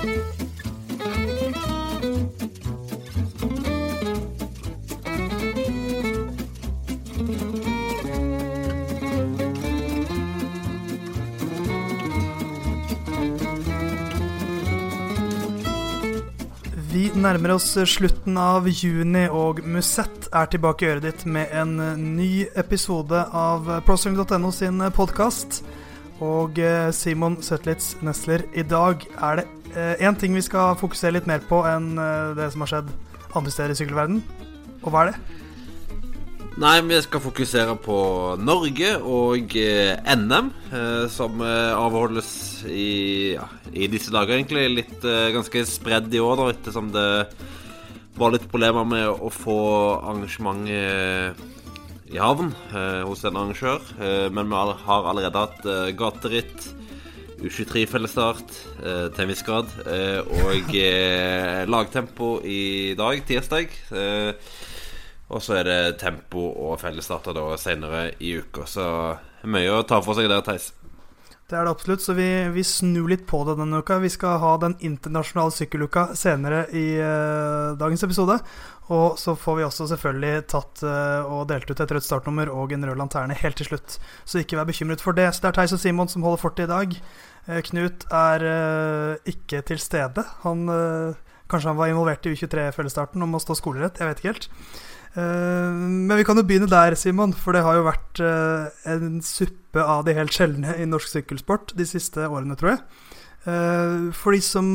Vi nærmer oss slutten av juni, og Musett er tilbake i øret ditt med en ny episode av prostrong.no sin podkast. Og eh, Simon Søtlitz Nesler, i dag er det én ting vi skal fokusere litt mer på enn eh, det som har skjedd andre steder i sykkelverden. Og hva er det? Nei, vi skal fokusere på Norge og eh, NM, eh, som eh, avholdes i, ja, i disse dager, egentlig. Litt eh, ganske spredd i år, da, ettersom det var litt problemer med å få arrangementet i havn eh, hos en arrangør. Eh, men vi har allerede hatt eh, gateritt, U23-fellesstart eh, til en viss grad, eh, og eh, lagtempo i dag, tirsdag. Eh, og så er det tempo og fellesstarter da senere i uka. Så mye å ta for seg der, Theis. Det er det absolutt, så vi, vi snur litt på det denne uka. Vi skal ha den internasjonale sykkeluka senere i eh, dagens episode. Og så får vi også selvfølgelig tatt uh, og delt ut et rødt startnummer og en rød lanterne helt til slutt. Så ikke vær bekymret for det. Så det er Theis og Simon som holder fortet i dag. Eh, Knut er eh, ikke til stede. Han, eh, kanskje han var involvert i U23-fellesstarten om å stå skolerett. Jeg vet ikke helt. Men vi kan jo begynne der, Simon, for det har jo vært en suppe av de helt sjeldne i norsk sykkelsport de siste årene, tror jeg. For de som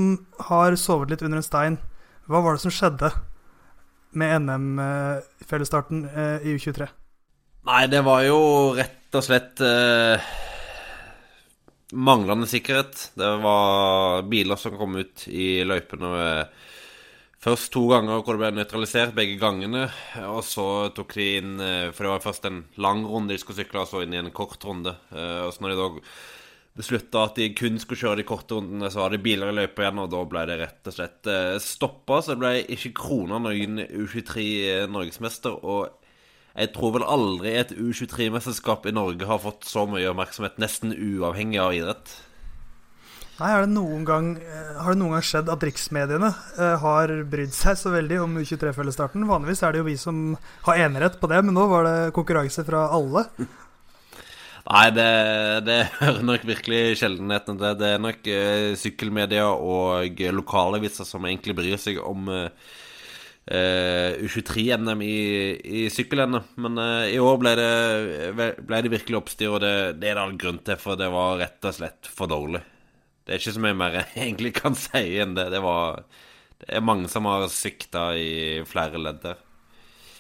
har sovet litt under en stein, hva var det som skjedde med NM-fellesstarten i U23? Nei, det var jo rett og slett manglende sikkerhet. Det var biler som kom ut i løypene først to ganger hvor det ble nøytralisert begge gangene. Og så tok de inn eh, For det var først en lang runde de skulle sykle, og så inn i en kort runde. Eh, og så når de da beslutta at de kun skulle kjøre de korte rundene, så var det biler i løypa igjen, og da ble det rett og slett eh, stoppa. Så det ble ikke krona noen U23 norgesmester. og jeg tror vel aldri et U23-mesterskap i Norge har fått så mye oppmerksomhet, nesten uavhengig av idrett. Nei, har det noen gang, eh, har det noen gang skjedd at riksmediene eh, har brydd seg så veldig om U23-fellesstarten? Vanligvis er det jo vi som har enerett på det, men nå var det konkurranse fra alle. Nei, det, det hører nok virkelig sjeldenheten til. Det er nok eh, sykkelmedia og lokalaviser som egentlig bryr seg om eh, U23-NM i, i sykkel-NM. Men eh, i år ble det, ble det virkelig oppstyr, og det, det er det all grunn til, for det var rett og slett for dårlig. Det er ikke så mye mer jeg egentlig kan si enn det. Det, var, det er mange som har svikta i flere ledd der.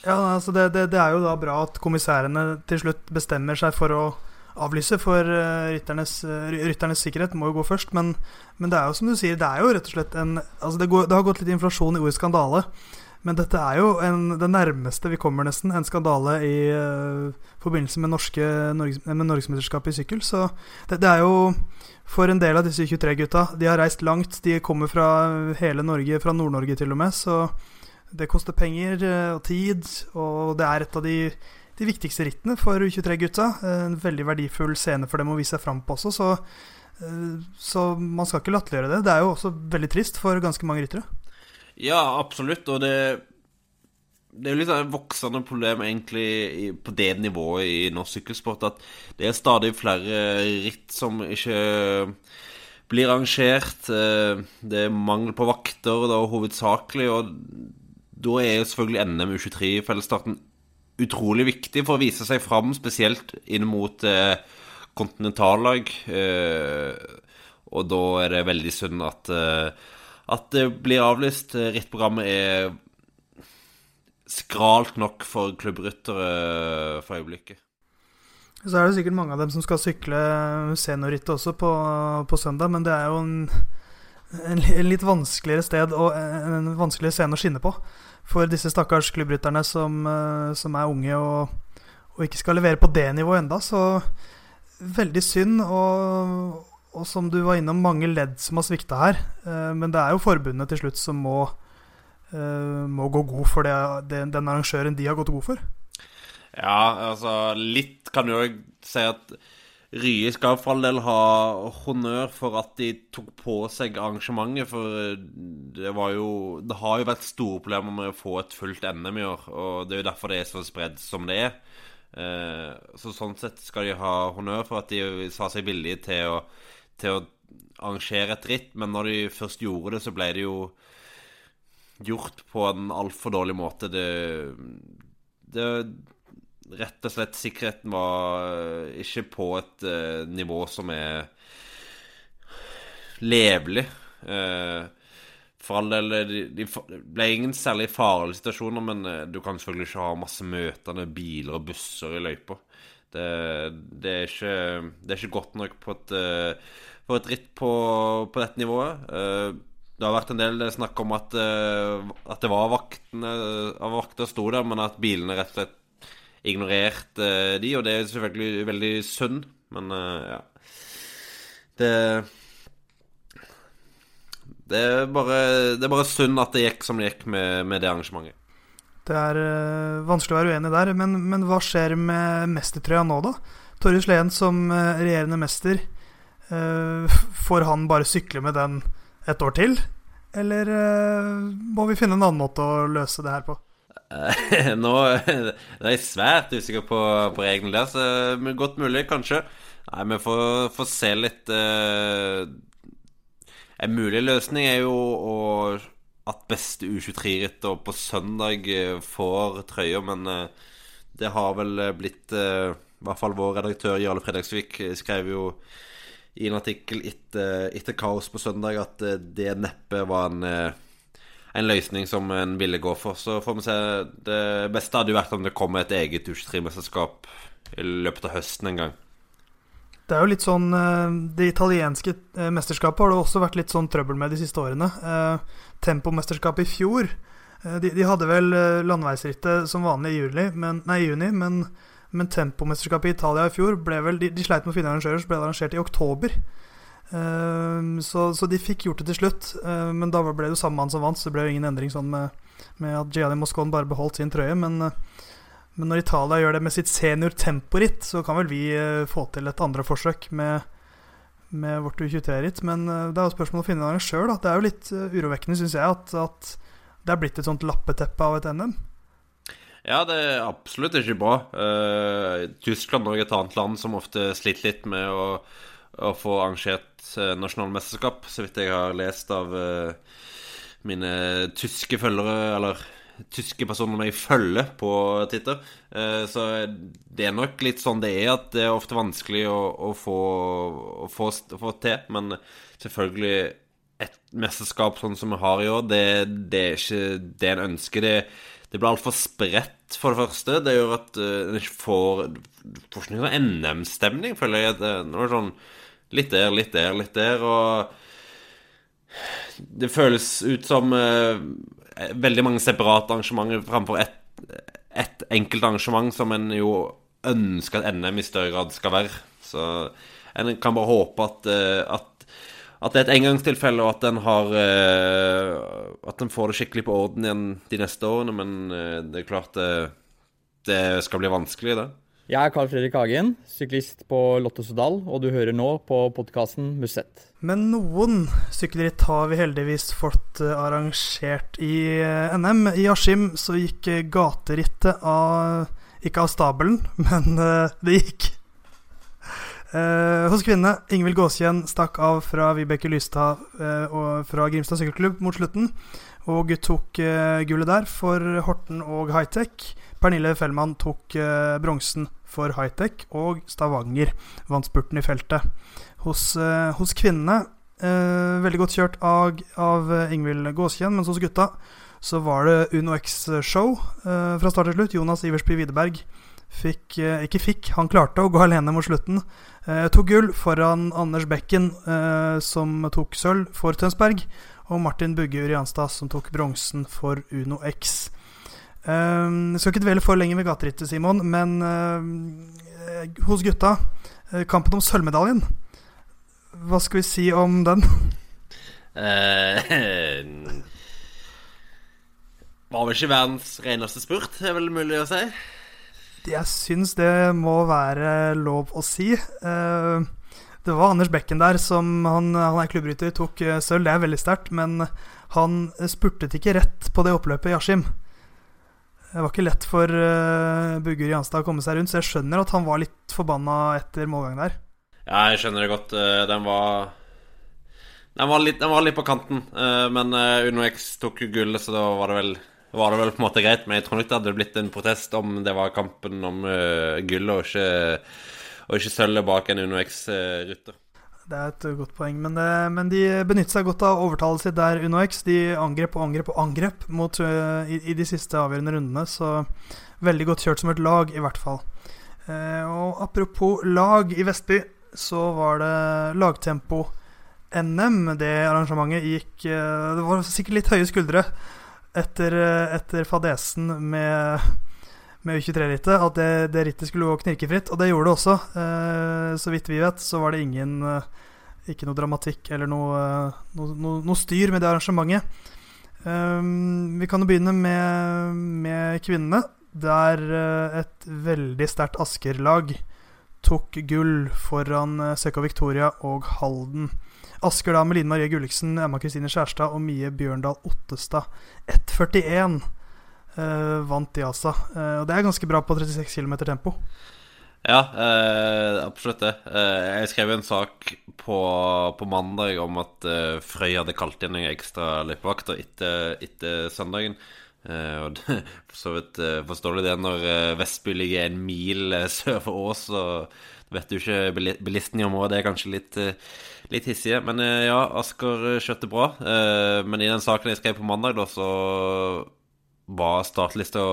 Ja, altså det, det, det er jo da bra at kommissærene til slutt bestemmer seg for å avlyse, for eh, rytternes, eh, rytternes sikkerhet må jo gå først. Men, men det er jo som du sier, det er jo rett og slett en Altså det, går, det har gått litt inflasjon i ordet skandale. Men dette er jo en, det nærmeste vi kommer, nesten, en skandale i uh, forbindelse med, norske, Norges, med Norgesmesterskapet i sykkel. Så det, det er jo for en del av disse 23-gutta De har reist langt. De kommer fra hele Norge, fra Nord-Norge til og med. Så det koster penger eh, og tid, og det er et av de, de viktigste rittene for U23-gutta. En veldig verdifull scene for dem å vise seg fram på også, så, eh, så man skal ikke latterliggjøre det. Det er jo også veldig trist for ganske mange ryttere. Ja, absolutt, og det det er jo litt av et voksende problem egentlig på det nivået i norsk sykkelsport at det er stadig flere ritt som ikke blir arrangert. eh, Det er mangel på vakter da, hovedsakelig, og da er jo selvfølgelig NM U23-fellesstarten utrolig viktig for å vise seg fram, spesielt inn mot eh, kontinentallag. Eh, og da er det veldig synd at, eh, at det blir avlyst. Rittprogrammet er skralt nok for klubbryttere for øyeblikket. Så er det sikkert mange av dem som skal sykle seniorrittet også på, på søndag, men det er jo en, en, en litt vanskeligere sted og en vanskeligere scene å skinne på for disse stakkars klubbrytterne som, eh, som er unge og, og ikke skal levere på det nivået enda, så veldig synd. Og, og som du var innom, mange ledd som har svikta her. Eh, Men det er jo forbundet til slutt som må, eh, må gå god for det, den arrangøren de har gått god for. Ja, altså litt kan du jo si at Rye skal for all del ha honnør for at de tok på seg arrangementet, for det var jo Det har jo vært store problemer med å få et fullt NM i år, og det er jo derfor det er så spredd som det er. Eh, så sånn sett skal de ha honnør for at de sa seg villige til å, til å arrangere et ritt, men når de først gjorde det, så ble det jo gjort på en altfor dårlig måte. Det, det rett og slett sikkerheten var ikke på et uh, nivå som er levelig. Uh, for all del de, de, ble ingen særlig farlige situasjoner, men uh, du kan selvfølgelig ikke ha masse møtende biler og busser i løypa. Det, det, er ikke, det er ikke godt nok på et, for et ritt på, på dette nivået. det har vært en del snakk om at, at det var vaktene, vakter sto der, men at bilene rett og slett ignorert uh, de, og det er selvfølgelig veldig synd, men ja. Det det er, bare, det er bare synd at det gikk som det gikk med, med det arrangementet. Det er uh, vanskelig å være uenig der, men, men hva skjer med mestertrøya nå, da? Torjus Lehen som uh, regjerende mester, uh, får han bare sykle med den et år til? Eller må vi finne en annen måte å løse det her på? Nå er jeg svært usikker på, på reglene der, så godt mulig, kanskje. Nei, vi får, får se litt En mulig løsning er jo å, at beste U23-rytter på søndag uh, får trøya, men uh, det har vel blitt I hvert fall vår redaktør Jarle Fredagsvik skrev jo i en artikkel etter, etter kaos på søndag at det neppe var en en løsning som en ville gå for. Så får vi se. Det beste hadde jo vært om det kom et eget U23-mesterskap i løpet av høsten en gang. Det er jo litt sånn eh, Det italienske eh, mesterskapet har det også vært litt sånn trøbbel med de siste årene. Eh, tempomesterskapet i fjor de, de, hadde vel landeveisrittet som vanlig i juli, men, nei, juni, men, men tempomesterskapet i Italia i fjor ble vel De, de sleit med å finne arrangører, så ble det arrangert i oktober. Så, så, de fikk gjort det til slutt, men da ble det jo samme mann som vant, så det ble jo ingen endring sånn med, med at Gianni Moscon bare beholdt sin trøye. Men, men, når Italia gjør det med sitt senior temporitt, så kan vel vi uh, få til et andre forsøk med, med vårt U23-ritt. Men det er jo spørsmål å finne arrangør. Det er jo litt urovekkende, syns jeg, at, at, det er blitt et sånt lappeteppe av et NM. Ja, det er absolutt ikke bra. Tyskland er et annet land som ofte sliter litt med å å få arrangert uh, nasjonalmesterskap, så vidt jeg har lest av uh, mine tyske følgere, eller tyske personer jeg følger på Twitter. Uh, så det er nok litt sånn det er, at det er ofte vanskelig å, å, få, å, få, få, til. Men selvfølgelig et mesterskap sånn som vi har i år, det, det er ikke det en ønsker. Det, det blir altfor spredt, for det første. Det gjør at en ikke får, får ikke noen NM-stemning, føler jeg. Det, er sånn Litt der, litt der, litt der. Og det føles ut som uh, veldig mange separate arrangementer framfor ett et enkelt arrangement som en jo ønsker at NM i større grad skal være. Så en kan bare håpe at, uh, at, at det er et engangstilfelle, og at en har uh, At en får det skikkelig på orden igjen de neste årene. Men det er klart det, det skal bli vanskelig, det. Jeg er Carl Fredrik Hagen, syklist på Lottesodal, og du hører nå på podkasten Musett. Men noen sykkelritt har vi heldigvis fått eh, arrangert i eh, NM. I Askim så gikk eh, gaterittet av Ikke av stabelen, men det gikk. hos kvinnene, Ingvild Gåsjen stakk av fra Vibeke Lystad og fra Grimstad sykkelklubb mot slutten, og tok gullet der for Horten og Hightech. Pernille Fellmann tok eh, bronsen for high-tech, og Stavanger vant spurten i feltet. Hos, eh, hos kvinnene, eh, veldig godt kjørt av, av Ingvild Gåskjen, mens hos gutta så var det Uno X-show eh, fra start til slutt. Jonas Iversby Widerberg fikk, eh, ikke fikk, han klarte å gå alene mot slutten. Eh, tok gull foran Anders Bekken, som tok sølv for Tønsberg, og Martin Bugge Urianstad, som tok bronsen for Uno Uh, skal ikke dvele for lenge ved gaterittet, Simon, men uh, hos gutta uh, Kampen om sølvmedaljen. Hva skal vi si om den? Uh, var vel ikke verdens reneste spurt, er vel mulig å si. Jeg syns det må være lov å si. Uh, det var Anders Bekken der som Han, han er klubbryter, tok sølv. Det er veldig sterkt, men han spurtet ikke rett på det oppløpet i Askim. Det var ikke lett for uh, Bugger Janstad å komme seg rundt, så jeg skjønner at han var litt forbanna etter målgangen der. Ja, jeg skjønner det godt. Den var Den var litt, den var litt på kanten. Men Uno X tok jo gullet, så da var det vel var det vel på en måte greit, men jeg tror nok det hadde blitt en protest om det var kampen om uh, gullet og ikke, og ikke sølvet bak en Uno X-rytter. Det er et godt poeng, men, det, men de benyttet seg godt av overtallet sitt der, UnoX. De angrep og angrep og angrep mot, uh, i, i, de siste avgjørende rundene, så veldig godt kjørt som et lag, i hvert fall. Uh, og apropos lag i Vestby, så var det lagtempo-NM. Det arrangementet gikk Det var sikkert litt høye skuldre etter, etter fadesen med, med U23-rittet at det, det, rittet skulle gå knirkefritt, og det gjorde det også. Eh, så vidt vi vet, så var det ingen eh, Ikke noe dramatikk eller noe, noe, no, noe styr med det arrangementet. Um, vi kan jo begynne med, med kvinnene, der et veldig sterkt Asker-lag tok gull foran Seko Victoria og Halden. Asker da med Line Marie Gulliksen, Emma Kristine Skjærstad og Mie Bjørndal Ottestad. 1,41 uh, vant i ASA Uh, og det er ganske bra på 36 km tempo. Ja, uh, absolutt det. Eh, jeg skrev en sak på, på mandag om at eh, Frøy hadde kalt inn en ekstra løypevakter etter, etter søndagen. Eh, og det så vidt eh, forståelig det når Vestby ligger en mil sør for Ås. Og vet du ikke bilistene i området er kanskje litt litt hissige. Men eh, ja, Asker kjørte bra. Eh, men i den saken jeg skrev på mandag, da, så var startlista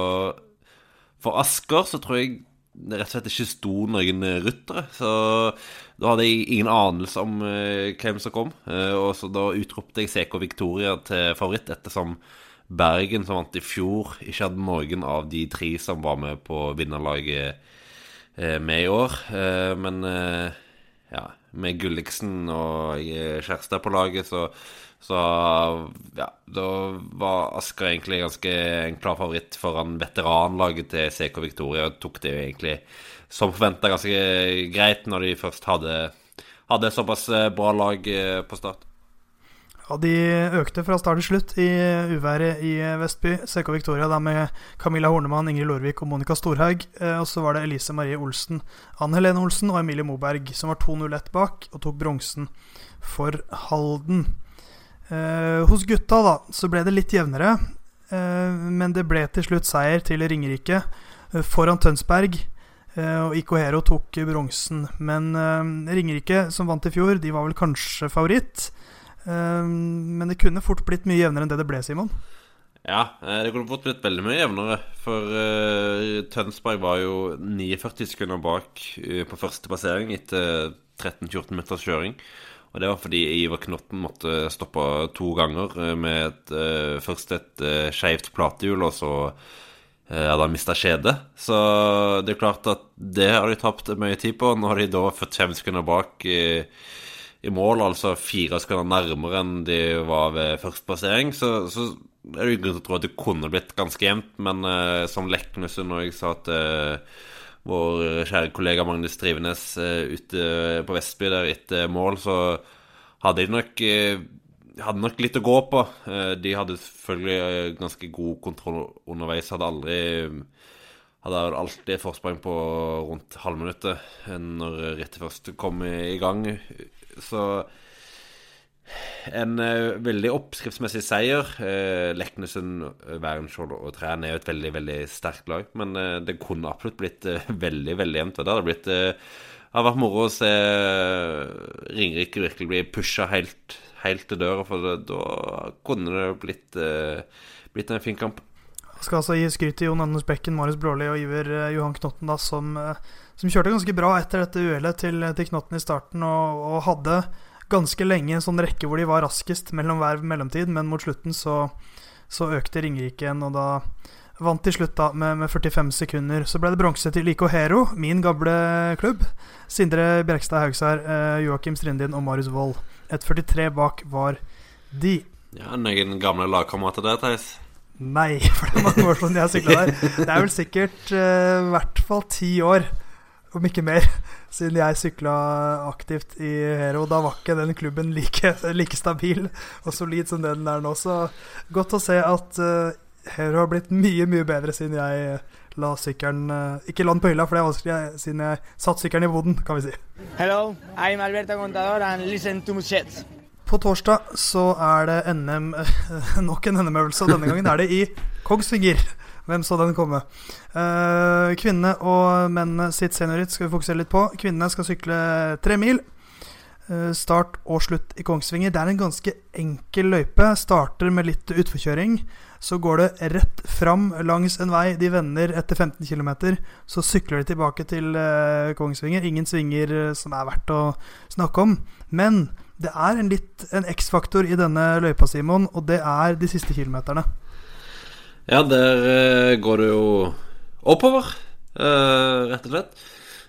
For Asker så tror jeg det rett og slett ikke sto noen ryttere. Så da hadde jeg ingen anelse om uh, hvem som kom. Uh, og så da utropte jeg CK Victoria til favoritt, ettersom Bergen, som vant i fjor, ikke hadde noen av de tre som var med på vinnerlaget uh, med i år. men ja, med Gulliksen og Kjærstad på laget, så, så ja, da var Asker egentlig ganske en klar favoritt foran veteranlaget til CK Victoria. Og tok det jo egentlig som forventa ganske greit når de først hadde, hadde såpass bra lag eh, på start. Ja, De økte fra start til slutt i uværet i Vestby. CK Victoria der med Camilla Hornemann, Ingrid Lårvik og Monica Storhaug. Eh, og så var det Elise Marie Olsen, Ann Helene Olsen og Emilie Moberg som var 2-0-1 bak og tok bronsen for Halden. Eh, hos gutta da, så ble det litt jevnere, eh, men det ble til slutt seier til Ringerike eh, foran Tønsberg. Eh, og IK Hero tok bronsen. Men eh, Ringerike, som vant i fjor, de var vel kanskje favoritt. Men det kunne fort blitt mye jevnere enn det det ble, Simon. Ja, det kunne fort blitt veldig mye jevnere. For uh, Tønsberg var jo 49 sekunder bak på første passering etter 13-14 minutters kjøring. Og det var fordi Ivar Knotten måtte stoppe to ganger med et, uh, først et uh, skeivt platehjul, og så hadde han mista kjedet. Så det er klart at det har de tapt mye tid på. Nå har de da 45 sekunder bak. i, i mål, altså fire sekunder nærmere enn de var ved første passering, så, så er det grunn til å tro at det kunne blitt ganske jevnt. Men som Leknessund og jeg sa at vår kjære kollega Magnus Drivenes uh, ute på Vestby der etter mål, så hadde de nok hadde nok litt å gå på. De hadde selvfølgelig ganske god kontroll underveis. Hadde aldri hadde alltid et forsprang på rundt halvminuttet når rett først kom i gang så en uh, veldig oppskriftsmessig seier. Uh, Leknesen, Wærenskjold og Træn er jo et veldig veldig sterkt lag. Men uh, det kunne absolutt blitt veldig veldig jevnt. Det hadde blitt har vært moro å se Ringerike virkelig bli pusha helt, helt til døra, for det, da kunne det blitt, blitt en fin kamp. Jeg skal altså gi skryt til Jon Anders Bekken, Marius Blåli og Iver Johan Knotten, da, som som kjørte ganske bra etter dette uhellet til, til Knotten i starten, og, og, hadde ganske lenge en sånn rekke hvor de var raskest mellom hver mellomtid, men mot slutten så, så økte Ringerike igjen, og da vant til slutt da med, med 45 sekunder. Så ble det bronse til Liko Hero, min gamle klubb. Sindre Bjerkstad Haugsær, eh, Joakim Strindin og Marius Wold. 1,43 bak var de. Ja, Noen gamle lagkamerater der, Theis? Nei, for det er mange år siden jeg sykla der. Det er vel sikkert eh, i hvert fall ti år, om ikke mer, siden jeg sykla aktivt i Hero. Da var ikke den klubben like, like stabil og solid som det den er nå. Så godt å se at uh, Hero har blitt mye, mye bedre siden jeg la sykkelen uh, Ikke la den på hylla, for det er vanskelig eh, siden jeg satte sykkelen i boden, kan vi si. Hello, I'm Alberto Contador and listen to shit. På torsdag så er det NM Nok en NM-øvelse, og denne gangen er det i Kongsvinger. Hvem så den komme? Uh, kvinnene og mennene sitt seniorritt skal vi fokusere litt på. Kvinnene skal sykle tre mil. Uh, start og slutt i Kongsvinger. Det er en ganske enkel løype. Starter med litt utforkjøring. Så går det rett fram langs en vei. De vender etter 15 km. Så sykler de tilbake til uh, Kongsvinger. Ingen svinger som er verdt å snakke om. Men det er en litt en X-faktor i denne løypa, Simon, og det er de siste kilometerne. Ja, der uh, går det jo oppover, rett og slett.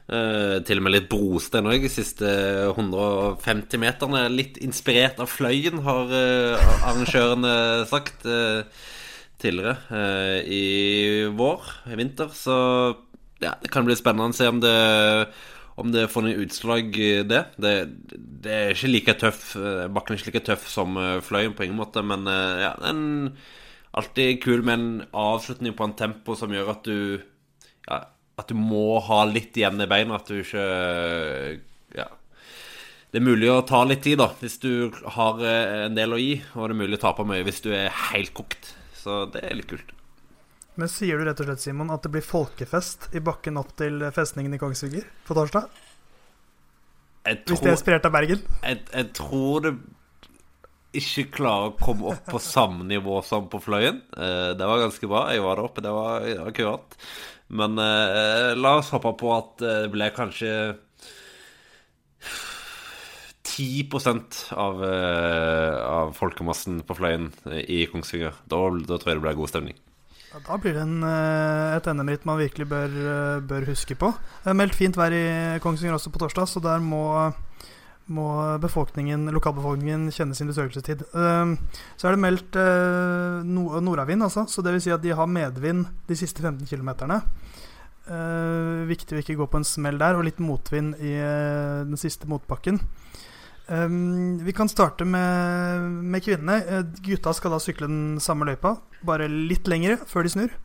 Uh, til og med litt brostein òg, de siste 150 meterne. Litt inspirert av Fløyen, har arrangørene sagt. Tidligere eh, i vår, i vinter. Så ja, det kan bli spennende å se om det, om det får noen utslag, det. det. det. er ikke like tøff eh, Bakken er ikke like tøff som eh, Fløyen på ingen måte, men eh, ja, er alltid kul med en avslutning på en tempo som gjør at du ja, At du må ha litt igjen i beina. At du ikke Ja. Det er mulig å ta litt tid, da, hvis du har en del å gi. Og det er mulig å tape mye hvis du er helt kokt. Så det er litt kult. Men sier du rett og slett, Simon, at det blir folkefest i bakken opp til festningen i Kongsvinger på torsdag? Tror, Hvis det er inspirert av Bergen? Jeg, jeg, tror det ikke klarer å komme opp på samme nivå som på Fløyen. Eh, det var ganske bra. Jeg var der oppe, det var, det var kurant. Men eh, la oss håpe på at det ble kanskje 10 av, uh, av folkemassen på Fløyen i Kongsvinger. Da, da, tror jeg det blir god stemning. Da blir det en, eh, et NM-ritt man virkelig bør, eh, bør, huske på. Meldt fint vær i Kongsvinger også på torsdag, så der må, må befolkningen, lokalbefolkningen kjenne sin besøkelsestid. Så er det meldt nordavind, altså. Så det vil si at de har medvind de siste 15 km. viktig å ikke gå på en smell der, og litt motvind i den siste motbakken. Um, vi kan starte med, med kvinnene. Uh, gutta skal da sykle den samme løypa, bare litt lengre før de snur.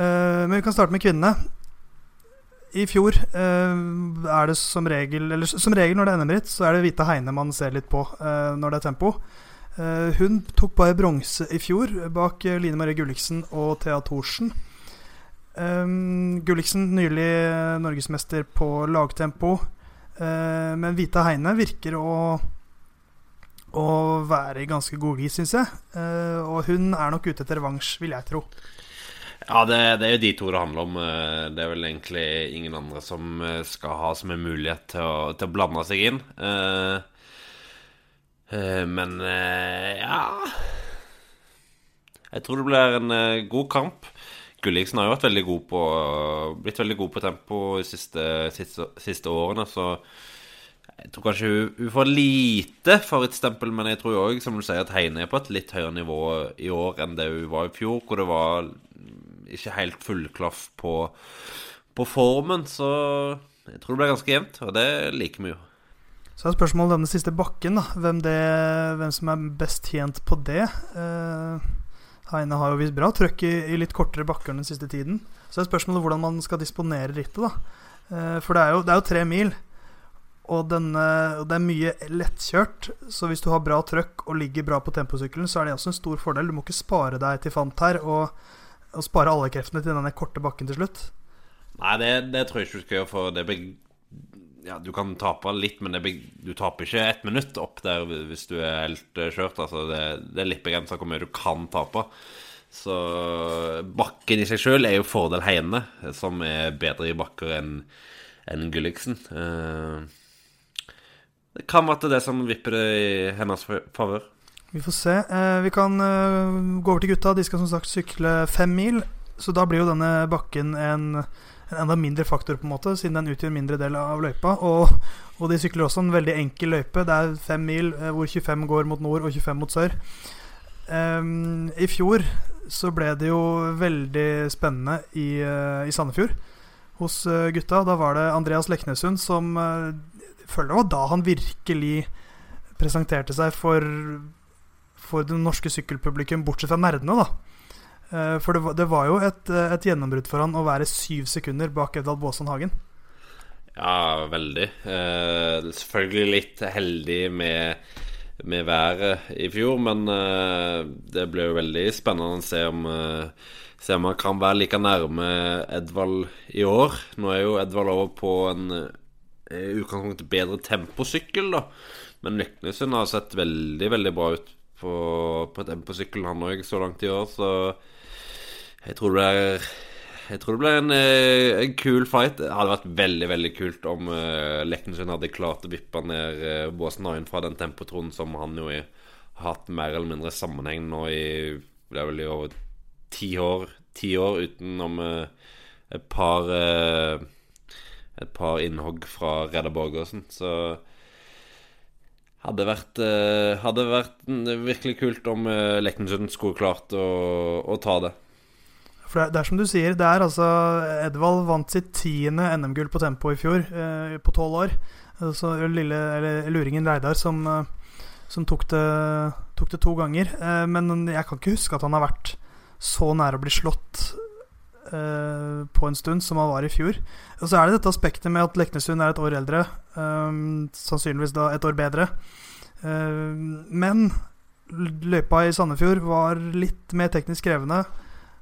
Men vi kan starte med kvinnene. I fjor uh, er det som regel Eller som regel når det er NM-ritt, så er det Vita Heine man ser litt på når det er tempo. hun tok bare bronse i fjor bak Line Marie Gulliksen og Thea Thorsen. Gulliksen nylig norgesmester på lagtempo. Men Vita Heine virker å, å være i ganske god gis, syns jeg. Og hun er nok ute etter revansj, vil jeg tro. Ja, det, det, er jo de to det handler om. Eh, det er vel egentlig ingen andre som skal ha som en mulighet til å, til å blande seg inn. Uh, men ja Jeg tror det blir en god kamp. Gulliksen har jo vært veldig god på, blitt veldig god på tempo de siste, siste, siste, årene, så jeg tror kanskje hun, hun får lite favorittstempel, men jeg tror òg, som du sier, at Heine er på et litt høyere nivå i år enn det hun var i fjor, hvor det var ikke helt fullklaff på, på formen. Så jeg tror det blir ganske jevnt, og det liker vi jo. Så er spørsmålet denne siste bakken, da. Hvem, det, hvem som er best tjent på det. Eh, Heine har jo vist bra trøkk i, i, litt kortere bakker den siste tiden. Så er spørsmålet hvordan man skal disponere rittet. da eh, For det er, jo, det er, jo, tre mil, og, denne, og, det er mye lettkjørt. Så hvis du har bra trøkk og ligger bra på temposykkelen, så er det også en stor fordel. Du må ikke spare deg til fant her og, og spare alle kreftene til denne korte bakken til slutt. Nei, det, det tror jeg ikke du skal gjøre, for det blir ja, du kan tape litt, men det, du taper ikke ett minutt opp der hvis du er helt kjørt. Altså det, det, er litt begrensa hvor mye du kan tape. Så bakken i seg sjøl er jo fordel Heine, som er bedre i bakker enn en Gulliksen. Uh, det kan være det som vipper det i hennes favør. Vi får se. Uh, vi kan gå over til gutta. De skal som sagt sykle fem mil. Så da blir jo denne bakken en en enda mindre faktor, på en måte, siden den utgjør en mindre del av løypa. Og, og de sykler også en veldig enkel løype. Det er fem mil eh, hvor 25 går mot nord og 25 mot sør. Um, I fjor så ble det jo veldig spennende i, eh, i Sandefjord hos eh, gutta. Da var det Andreas Leknesund som eh, føler det var da han virkelig presenterte seg for, for det norske sykkelpublikum, bortsett fra nerdene, da. Eh, For det var, det var jo et, eh, et gjennombrudd for han å være syv sekunder bak Edvald Baasen Hagen. Ja, veldig. Eh, selvfølgelig litt heldig med, med været i fjor, men eh, det ble jo veldig spennende å se om, eh, se om han kan være like nærme Edvald i år. Nå er jo Edvald over på en eh, i utgangspunktet bedre temposykkel, da. Men Leknesund har sett veldig, veldig bra ut på, på temposykkel, han òg, så langt i år, så jeg tror det er jeg tror det ble en, eh, en kul fight. Det hadde vært veldig veldig kult om uh, Leknesund hadde klart å vippe ned uh, Boasen Hagen fra den tempotronen som han jo har hatt mer eller mindre sammenheng nå i Det er vel i over ti år, ti år utenom uh, et par uh, Et par innhogg fra Redda Borgersen. Så hadde vært, uh, hadde vært virkelig kult om Lekensund skulle klart å, å ta det. For det, er- som du sier, det er altså Edvald vant sitt tiende NM-gull på tempo i fjor, eh, på tolv år. Eh, Så lille, eller luringen Reidar som, eh, som tok, det, tok det to ganger. Eh, men jeg kan ikke huske at han har vært så nær å bli slått eh, på en stund som han var i fjor. Og så er det dette aspektet med at Leknesund er et år eldre. eh, sannsynligvis da et år bedre. Eh, men løypa i Sandefjord var litt mer teknisk krevende.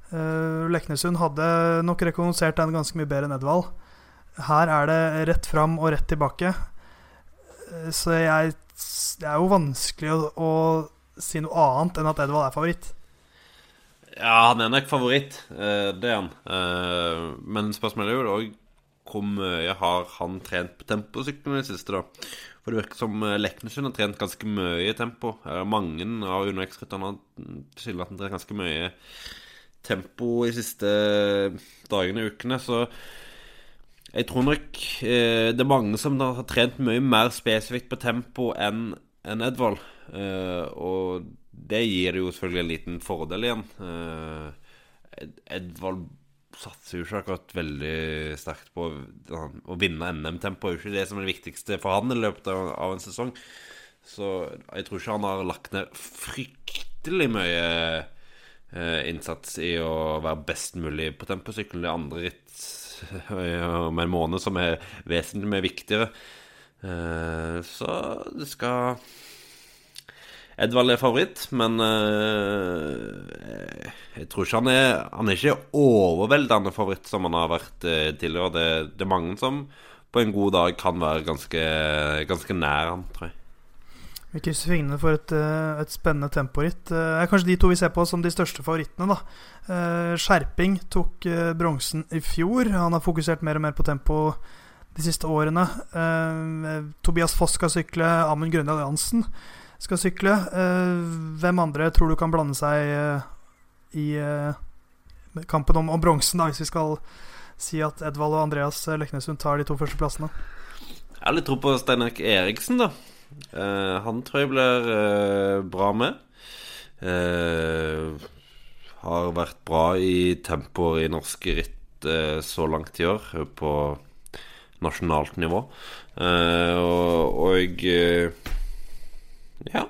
Uh, Leknesund hadde nok rekognosert den ganske mye bedre enn Edvald. Her er det rett fram og rett tilbake. Eh, så jeg Det er jo vanskelig å, å si noe annet enn at Edvald er favoritt. Ja, han er nok favoritt. eh, Det er han. Eh, Men spørsmålet er jo òg hvor mye har han trent på temposykkelen i det siste, da? For det virker som eh, Leknesund har trent ganske mye i tempo. Mange av UnoX-rytterne har tilsynelatende trent ganske mye tempo i siste dagene og ukene, så jeg tror nok det er mange som har trent mye mer spesifikt på tempo enn Edvald. Og det gir jo selvfølgelig en liten fordel igjen. Eh, Ed Edvald satser jo ikke akkurat veldig sterkt på å vinne NM-tempo. Det er jo ikke det som er det viktigste for han i løpet av, en sesong. Så jeg tror ikke han har lagt ned fryktelig mye eh, innsats i å være best mulig på temposykkelen. Det andre ritt eh, om en måned som er vesentlig mer viktigere. Så det skal Edvald er favoritt, men uh, jeg tror ikke han er Han er ikke overveldende favoritt som han har vært uh, tidligere. Det, det er mange som på en god dag kan være ganske, ganske nær han, tror jeg. Vi krysser fingrene for et, eh, et spennende temporitt. Det er kanskje de to vi ser på som de største favorittene. da. Skjerping tok bronsen i fjor. Han har fokusert mer og mer på tempo de siste årene. Tobias Foss skal sykle. Amund Grøndal Jansen skal sykle. Eh, hvem andre tror du kan blande seg eh, i eh, kampen om, om bronsen, da, hvis vi skal si at Edvald og Andreas Leknesund tar de to første plassene? Jeg har litt tro på Steinar Eriksen, da. Uh, han tror jeg blir uh, bra med. Uh, har vært bra i tempoer i norske ritt så langt i år, på nasjonalt nivå. Og og ja.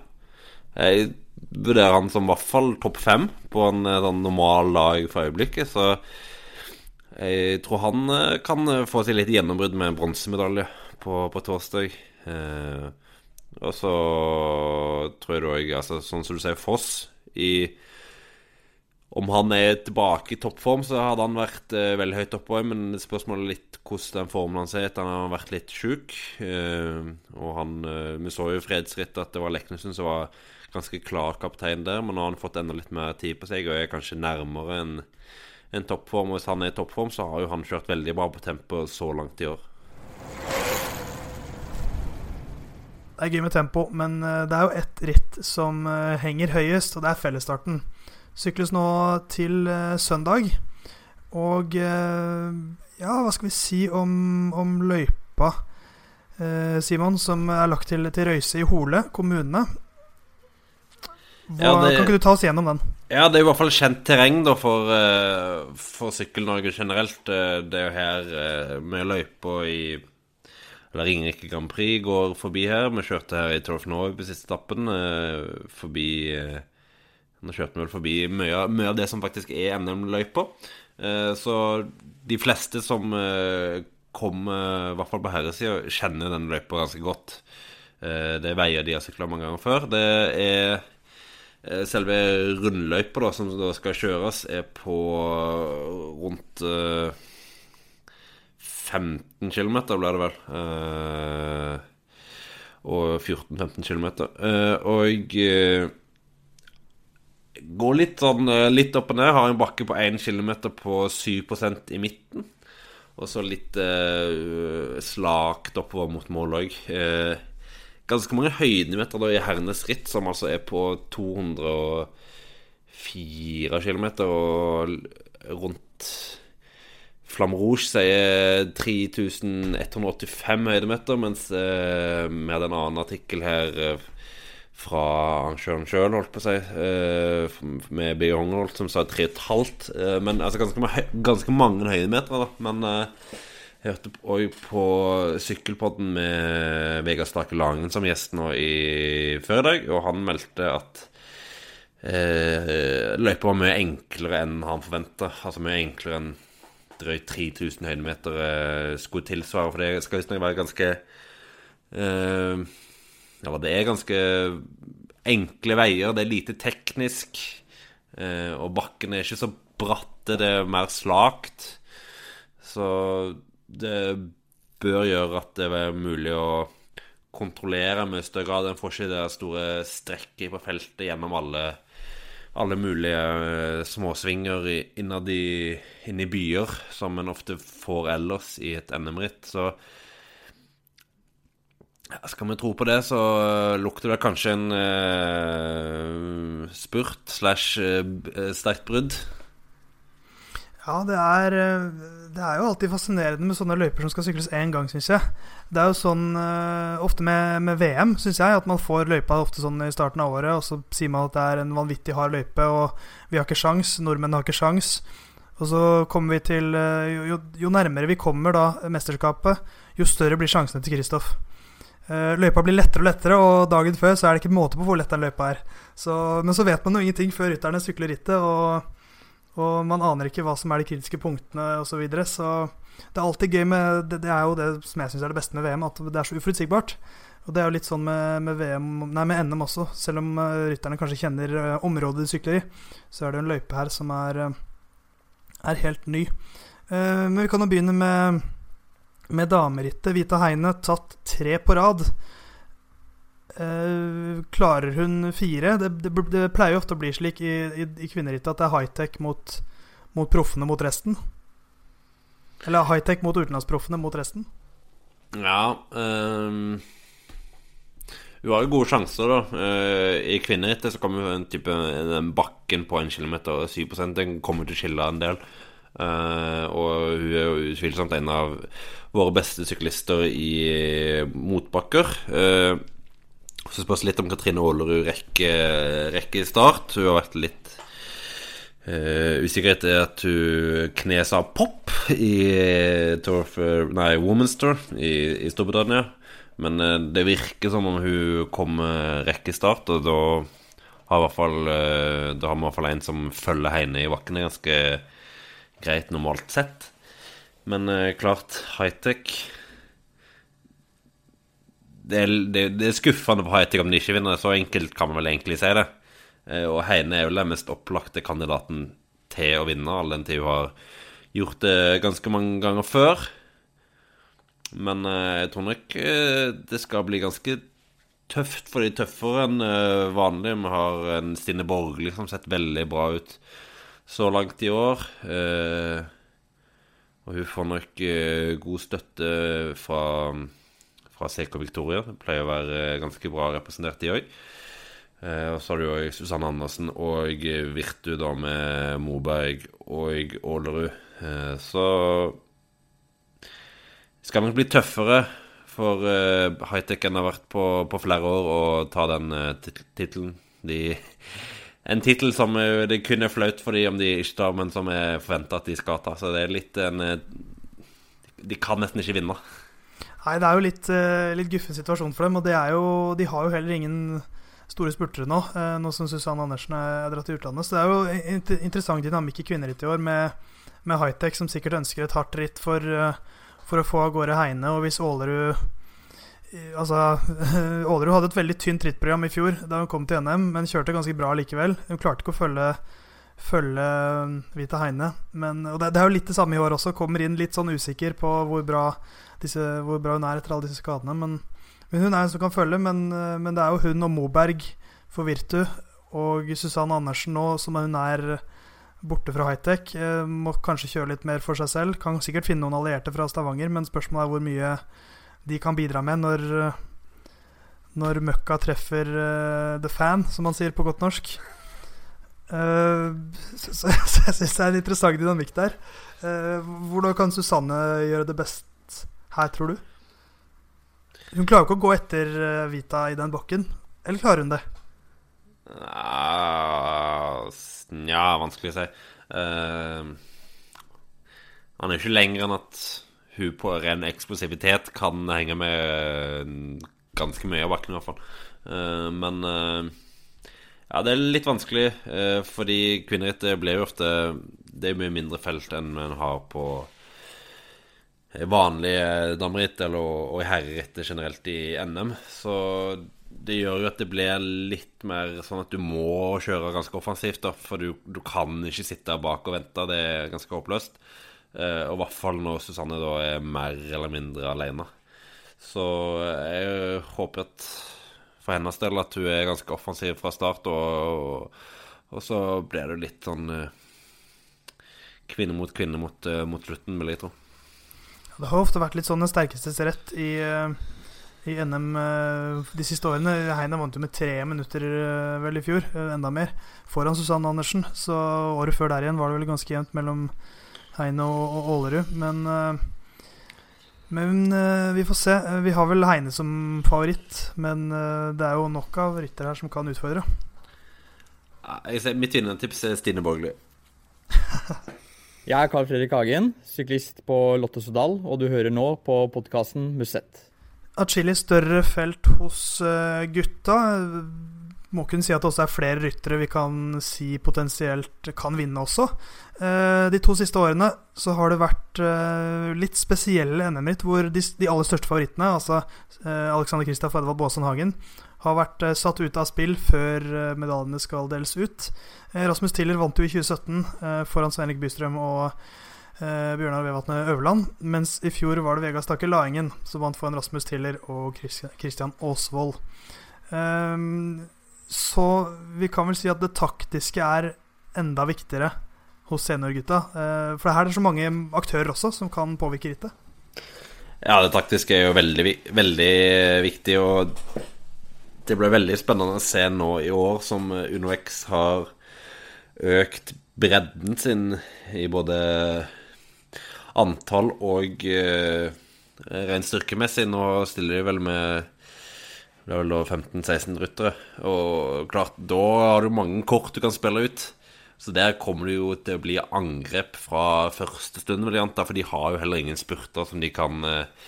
Jeg vurderer han som i hvert fall topp fem på en eh, sånn normal dag for øyeblikket, så jeg tror han eh, kan eh, få seg litt gjennombrudd med en bronsemedalje på, på torsdag. Eh, og så tror jeg jeg altså, Sånn som du sier, Foss i Om han er tilbake i toppform, så hadde han vært eh, veldig høyt oppe men spørsmålet er litt hvordan den formen hans er han har vært litt sjuk. Eh, og eh, Vi så jo i fredsrittet at det var Leknesen som var ganske klar kaptein der, men nå har han fått enda litt mer tid på seg og er kanskje nærmere en en toppform. Og hvis han er i toppform, så har jo han kjørt veldig bra på tempo så langt i år. Det er gøy med tempo, men eh, det er jo ett ritt som eh, henger høyest, og det er fellesstarten. Sykles nå til eh, søndag. Og eh, ja, hva skal vi si om, om løypa, eh, Simon, som er lagt til, til Røyse i Hole kommune? Hva, Ja, det- Kan ikke du ta oss gjennom den? Ja, det er i hvert fall kjent terreng da for, for Sykkel-Norge generelt. Det er jo her med løypa i Eller Ringerike Grand Prix går forbi her. Vi kjørte her i Torf Norway på siste etappen. eh, forbi Nå kjørte vi vel forbi mye, mye av det som faktisk er NM-løypa. Eh, så de fleste som kom, i hvert fall på herresida, kjenner den løypa ganske godt. Eh, det er veier de har sykla mange ganger før. Det er Eh, Selve rundløypa da, som da skal kjøres, er på rundt eh, 15 km, blir det vel. Eh, og 14-15 km. og eh, går litt sånn eh, litt opp og ned. Har en bakke på 1 km på 7 i midten. Og så litt eh, slakt oppover mot mål òg. Eh, ganske mange høydemeter da i herrenes ritt, som altså er på 204 km, og rundt Flamme Rouge sier 3185 høydemeter, mens eh, med en annen artikkel her eh, fra arrangøren sjøl, holdt på å si, eh, med Big Hongerholt, som sa 3,5. Eh, men altså ganske, ganske mange høydemeter, da. Men eh, jeg hørte òg på Sykkelpodden med Vegard Stake Langen som gjest nå i før i dag, og han meldte at eh, løypa var mye enklere enn han forventa. Altså mye enklere enn drøyt 3000 høydemeter skulle tilsvare, for det skal visstnok være ganske eh, Eller det er ganske enkle veier, det er lite teknisk, eh, og bakken er ikke så bratte, det er mer slakt. Så det bør gjøre at det er mulig å kontrollere med større grad. En får ikke det store strekket på feltet gjennom alle, alle mulige eh, småsvinger innad i, byer, som en ofte får ellers i et NM-ritt. Så ja, skal vi tro på det, så eh, lukter det kanskje en uh, spurt slash eh, sterkt brudd. Ja, det er, det er jo alltid fascinerende med sånne løyper som skal sykles én gang, syns jeg. Det er jo sånn ofte med, med VM, syns jeg, at man får løypa ofte sånn i starten av året, og så sier man at det er en vanvittig hard løype, og vi har ikke sjans, nordmenn har ikke sjans. Og så kommer vi til jo, jo nærmere vi kommer da mesterskapet, jo større blir sjansene til Kristoff. Eh, Løypa blir lettere og lettere, og dagen før så er det ikke måte på hvor lett den løypa er. Så, men så vet man jo ingenting før rytterne sykler rittet, og og man aner ikke hva som er de kritiske punktene osv. Så, videre, så det er alltid gøy med det, det er jo det som jeg syns er det beste med VM, at det er så uforutsigbart. Og det er jo litt sånn med, med, VM, nei, med NM også. Selv om uh, rytterne kanskje kjenner uh, området de sykler i, så er det en løype her som er, er helt ny. Men vi kan jo begynne med, med damerittet. Vita Heine tatt tre på rad. Uh, klarer hun fire? Det, det, det, pleier jo ofte å bli slik i, i, i kvinnerittet at det er high-tech mot, mot proffene mot resten. Eller high-tech mot utenlandsproffene mot resten. Ja um, Hun har jo gode sjanser, da. Uh, I kvinnerittet så kommer en type den bakken på en kilometer, 7 den kommer til å skille en del. Uh, og hun er jo utvilsomt en av våre beste syklister i motbakker. Uh, så spørs litt om Katrine Aalerud rekker, rekker start. Hun har vært litt uh, usikkerhet etter at hun knesa pop i Torf, nei, Women's Tour i, i Storbritannia. Men uh, det virker som om hun kommer rekkestart, og da har, i vi i hvert fall en som følger henne i bakkene ganske greit normalt sett. Men eh, klart, high-tech det det, det er skuffende på high-tech om de ikke vinner. Så enkelt kan man vel egentlig si det. Eh, Og Heine er jo den mest opplagte kandidaten til å vinne, all den tid hun har gjort det ganske mange ganger før. Men eh, jeg tror nok eh, det skal bli ganske tøft for de tøffere enn eh, vanlig. Vi har en Stine Borgli som har sett veldig bra ut så langt i år. Eh, Og hun får nok eh, god støtte fra fra CK Victoria. Det pleier å være ganske bra representert, de òg. Eh, og så har du òg Susanne Andersen og Virtu da med Moberg og Aalerud. Eh, så skal nok bli tøffere for uh, high-tech enn har vært på, på flere år å ta den uh, tittelen. de En tittel som eh, det kun er flaut for de om de ikke tar, men som er forventa at de skal ta. Så det er litt en eh, De kan nesten ikke vinne. Nei, det er jo litt, uh, litt guffen situasjon for dem. Og jo, de har jo heller ingen store spurtere nå, nå som Susanne Andersen er dratt til utlandet. Så det er jo inter interessant dynamikk i kvinneritt i år, med, med Hightech, som sikkert ønsker et hardt ritt for, for å få av gårde Heine. Og hvis Ålerud Altså, Aalerud hadde et veldig tynt rittprogram i fjor da hun kom til NM, men kjørte ganske bra likevel. Hun klarte ikke å følge, følge Vita Heine. Men, og det, det, er jo litt det samme i år også. Kommer inn litt sånn usikker på hvor bra, disse, hvor bra hun er etter alle disse skadene. Men, men hun er en som kan følge. Men, men, det er jo hun og Moberg for Virtu og Susanne Andersen nå, som hun er borte fra hightech. Eh, må kanskje kjøre litt mer for seg selv. Kan sikkert finne noen allierte fra Stavanger, men spørsmålet er hvor mye de kan bidra med når, når møkka treffer uh, the fan, som man sier på godt norsk. Uh, så, så, så, jeg syns det er en interessant dynamikk der. Uh, hvordan kan Susanne gjøre det best her, tror du? Hun klarer ikke å gå etter Vita i den bakken. Eller klarer hun det? Nja, vanskelig å si. Uh, han er jo ikke lenger enn at hun på ren eksplosivitet kan henge med eh, ganske mye av bakken, i hvert fall. Uh, men uh, ja, det er litt vanskelig, fordi kvinneritt blir jo ofte Det er mye mindre felt enn man har på vanlige dameritt eller, og i herreritt generelt i NM. Så det gjør jo at det blir litt mer sånn at du må kjøre ganske offensivt, da. For du, du kan ikke sitte bak og vente. Det er ganske håpløst. Eh, og i hvert fall når Susanne da er mer eller mindre alene. Så jeg håper at for hennes del at hun er ganske offensiv fra start, og, og, og så blir det litt sånn eh, kvinne mot kvinne mot, eh, mot slutten, vil jeg tro. Det har ofte vært litt sånn den sterkestes rett i, i NM de siste årene. Heine vant jo med tre minutter vel i fjor, enda mer, foran Susanne Andersen. Så året før der igjen var det vel ganske jevnt mellom Heine og, og Ålerud. Men, uh, men uh, vi får se. Eh, vi har vel Heine som favoritt, men uh, det er jo nok av ryttere her som kan utfordre. Jeg ser, mitt vinnertips er Stine Borgli. Jeg er Carl Fredrik Hagen, syklist på Lotte Sodal, og du hører nå på podkasten Musett. Atskillig større felt hos gutta må kunne si at det også er flere ryttere vi kan si potensielt kan vinne også. Eh, de to siste årene så har det vært eh, litt spesielle NM-ritt hvor de, aller største favorittene, altså eh, Alexander Kristoff og Edvald Baasen Hagen, har vært satt ut av spill før medaljene skal deles ut. Rasmus Tiller vant jo i 2017 foran Svein Bystrøm og Bjørnar Vevatne Øverland. Mens i fjor var det Vegard Stakke Laengen som vant foran Rasmus Tiller og Christian Aasvold. Um, så vi kan vel si at det taktiske er enda viktigere hos seniorgutta. Eh, for her er det så mange aktører også som kan påvirke rittet. Ja, det taktiske er jo veldig, veldig viktig, og det ble veldig spennende å se nå i år som UnoX har økt bredden sin i både antall og uh, rent styrkemessig. Nå stiller de vel med det er vel da 15-16 ryttere. Og klart, da har du mange kort du kan spille ut. Så der kommer det jo til å bli angrep fra første stund, vil jeg anta. For de har jo heller ingen spurter som de kan eh,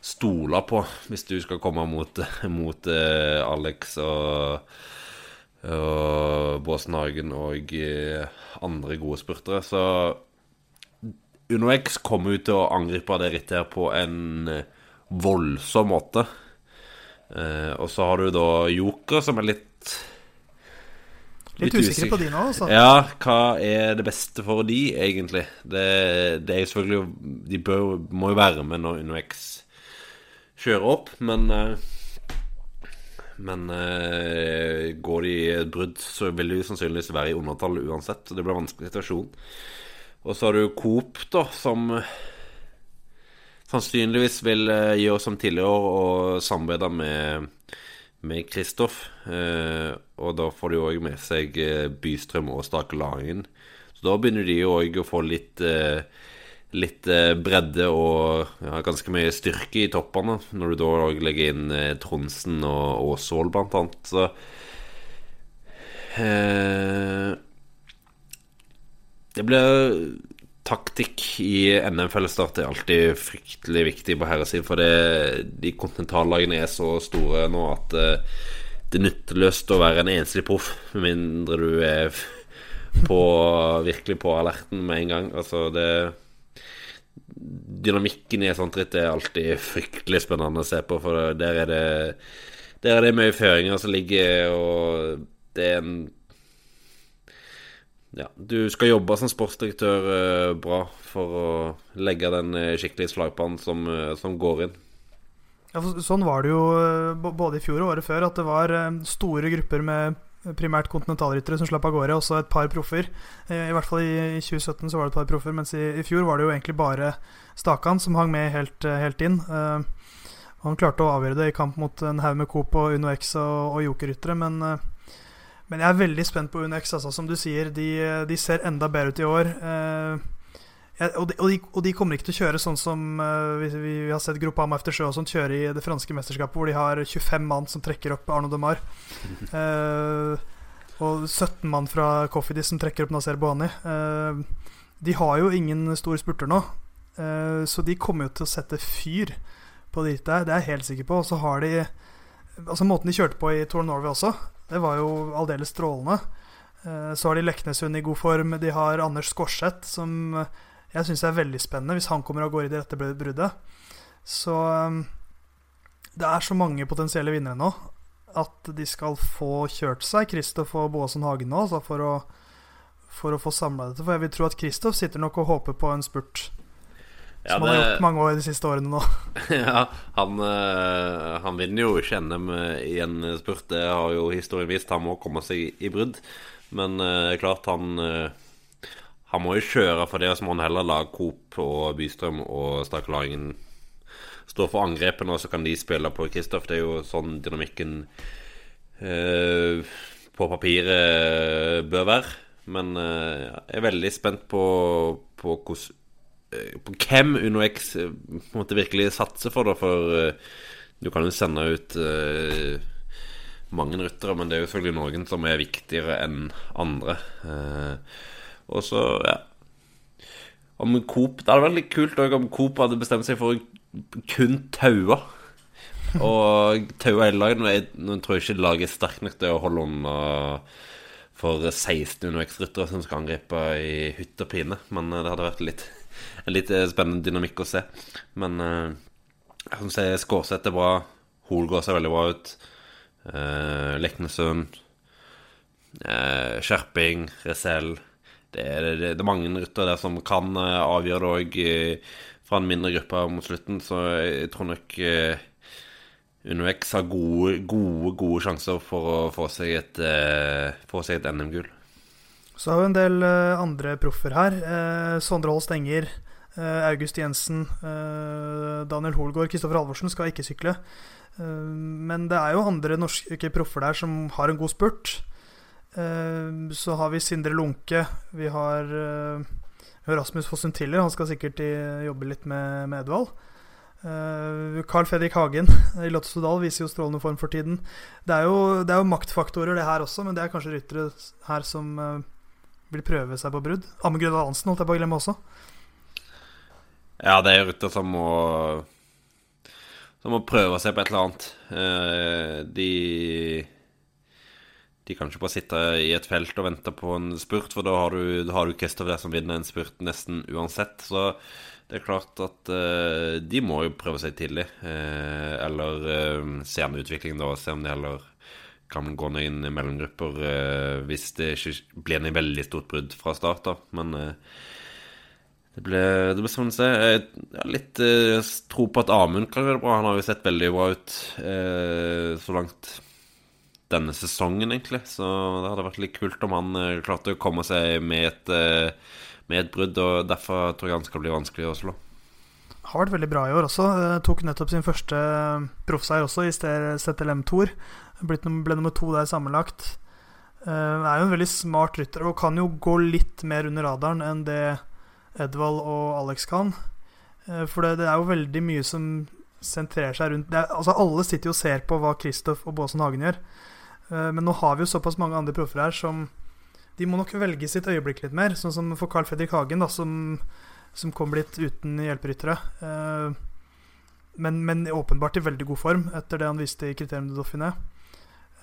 stole på hvis du skal komme mot, mot uh, Alex og, og Båsen og uh, andre gode spurtere. Så UnoX kommer jo til å angripe det rittet her på en voldsom måte. Uh, og så har du da Joker, som er litt Litt, litt usikker på de nå, altså. Ja, hva er det beste for de, egentlig? Det, det er selvfølgelig De bør, må jo være med når UnoX kjører opp, men uh, Men uh, går de i et brudd, så vil de sannsynligvis være i undertall uansett. Så det blir en vanskelig situasjon. Og så har du Coop, da, som sannsynligvis vil uh, gjøre som tidligere og samarbeide med med Kristoff. Eh, og da får de òg med seg eh, Bystrøm og Stake Lagen. Så da begynner de òg å få litt eh, Litt eh, bredde og ja, ganske mye styrke i toppene, når du da legger inn eh, Tronsen og Åsvold, blant annet. Så Eh, det blir taktikk i NM-fellesstart er alltid fryktelig viktig på herresiden. For det, de kontinentallagene er så store nå at uh, det er nytteløst å være en enslig proff, med mindre du er på, virkelig på alerten med en gang. Altså, det Dynamikken i et sånt ritt er alltid fryktelig spennende å se på, for der er det, der er det mye føringer som ligger, og det er en ja, du skal jobbe som sportsdirektør eh, bra for å legge den eh, skikkelige slagpannen som, eh, som, går inn. Ja, sånn var det jo eh, både i fjor og året før, at det var eh, store grupper med primært kontinentalryttere som slapp av gårde, også et par proffer. I hvert fall i, i 2017 så var det et par proffer, mens i, i, fjor var det jo egentlig bare Stakan som hang med helt, helt inn. Han klarte å avgjøre det i kamp mot en haug med Coop og Uno X og, og Joker-ryttere, men men jeg er veldig spent på UNX. Altså, som du sier, de, de ser enda bedre ut i år. Eh, jeg, og, de, og, de, og, de, kommer ikke til å kjøre sånn som uh, vi, vi, har sett Groupama efter sjø og sånt kjøre i det franske mesterskapet, hvor de har 25 mann som trekker opp Arno Demar. Uh, og 17 mann fra Cofidis som trekker opp Nasser Bohani. Uh, de har jo ingen stor spurter nå, så de kommer jo til å sette fyr på det der. Det er jeg helt sikker på. Og så har de Altså Måten de kjørte på i Tour Norway også, det var jo aldeles strålende. Eh, så har de Leknesund i god form. De har Anders Skorseth, som eh, jeg syns er veldig spennende, hvis han kommer og går i det rette bruddet. Så eh, det er så mange potensielle vinnere nå at de skal få kjørt seg, Kristoff og Boasson Hagen nå, altså for å, for å få samla dette. For jeg vil tro at Kristoff sitter nok og håper på en spurt ja, som han har gjort mange år de siste årene nå. ja, han, eh, han, vinner jo ikke NM i en spurt. Det har jo historien vist. Han må komme seg i brudd. Men uh, klart, han uh, Han må jo kjøre for det, og så må han heller la Coop og Bystrøm og Stakelaringen stå for angrepene, og så kan de spille på Kristoff. Det er jo sånn dynamikken uh, på papiret bør være. Men jeg er veldig spent på, på hvordan Eh, hvem UnoX X på en måte virkelig satser for, da. For uh, du kan jo sende ut mange ryttere, men det er jo selvfølgelig noen som er viktigere enn andre. Og så, ja Om Coop Det hadde vært litt kult om Coop hadde bestemt seg for kun taue. Og taue hele laget. Nå, tror jeg ikke laget er sterkt nok til å holde unna for 16 UnoX-ryttere som skal angripe i hytt og pine, men det hadde vært litt en litt eh, spennende dynamikk å se. Men uh, jeg syns Skårseth er bra. Holgaard ser veldig bra ut. Uh, Leknesund. Uh, Skjerping. Resell. Det er, det, det er mange ryttere der som kan uh, avgjøre det òg fra en mindre gruppe mot slutten, så jeg tror nok uh, UnoX har gode, gode, gode sjanser for å få seg et, uh, et NM-gull. Så har vi en del uh, andre proffer her. Uh, Sondre Holst Enger, uh, August Jensen, Daniel Holgaard, Kristoffer Halvorsen skal ikke sykle. men det er jo andre norske proffer der som har en god spurt. så har vi Sindre Lunke. Vi har Rasmus Fossum Tiller. Han skal sikkert jobbe litt med, med Edvald. Carl Fredrik Hagen i Lotto Sodal viser jo strålende form for tiden. Det er, jo, det er, jo, maktfaktorer, det her også, men det er kanskje ryttere her som vil prøve seg på brudd. Amund Hansen holdt jeg på å glemme også. Ja, det er rytter som må Som må prøve seg på et eller annet. Eh, de De kan ikke bare sitte i et felt og vente på en spurt, for da har du, da har du Kristoffer som vinner en spurt nesten uansett. Så det er klart at uh, de må jo prøve seg tidlig. Uh, eller se an utviklingen da, og se om de heller kan gå ned inn i mellomgrupper eh, hvis det ikke blir en veldig stort brudd fra start. da Men eh, det blir, det ble sånn å se. Jeg har litt eh, tro på at Amund kan gjøre det bra. Han har jo sett veldig bra ut så langt denne sesongen, egentlig. Så det hadde vært litt kult om han klarte å komme seg med et, med et brudd. Og derfor tror jeg han skal bli vanskelig å slå. Har vært veldig bra i år også. Tok nettopp sin første proffseier også i STLM Tour. Blitt, ble nummer to der sammenlagt. Uh, er jo en veldig smart rytter og kan jo gå litt mer under radaren enn det Edvald og Alex kan. Uh, for det, det, er jo veldig mye som sentrerer seg rundt er, Altså Alle sitter jo og ser på hva Kristoff og Båsen Hagen gjør. Uh, men nå har vi jo såpass mange andre proffer her som De må nok velge sitt øyeblikk litt mer. Sånn som for Carl Fredrik Hagen, da, som, som kom litt uten hjelperyttere. Men, men, åpenbart i veldig god form etter det han viste i kriterium de Dauphiné.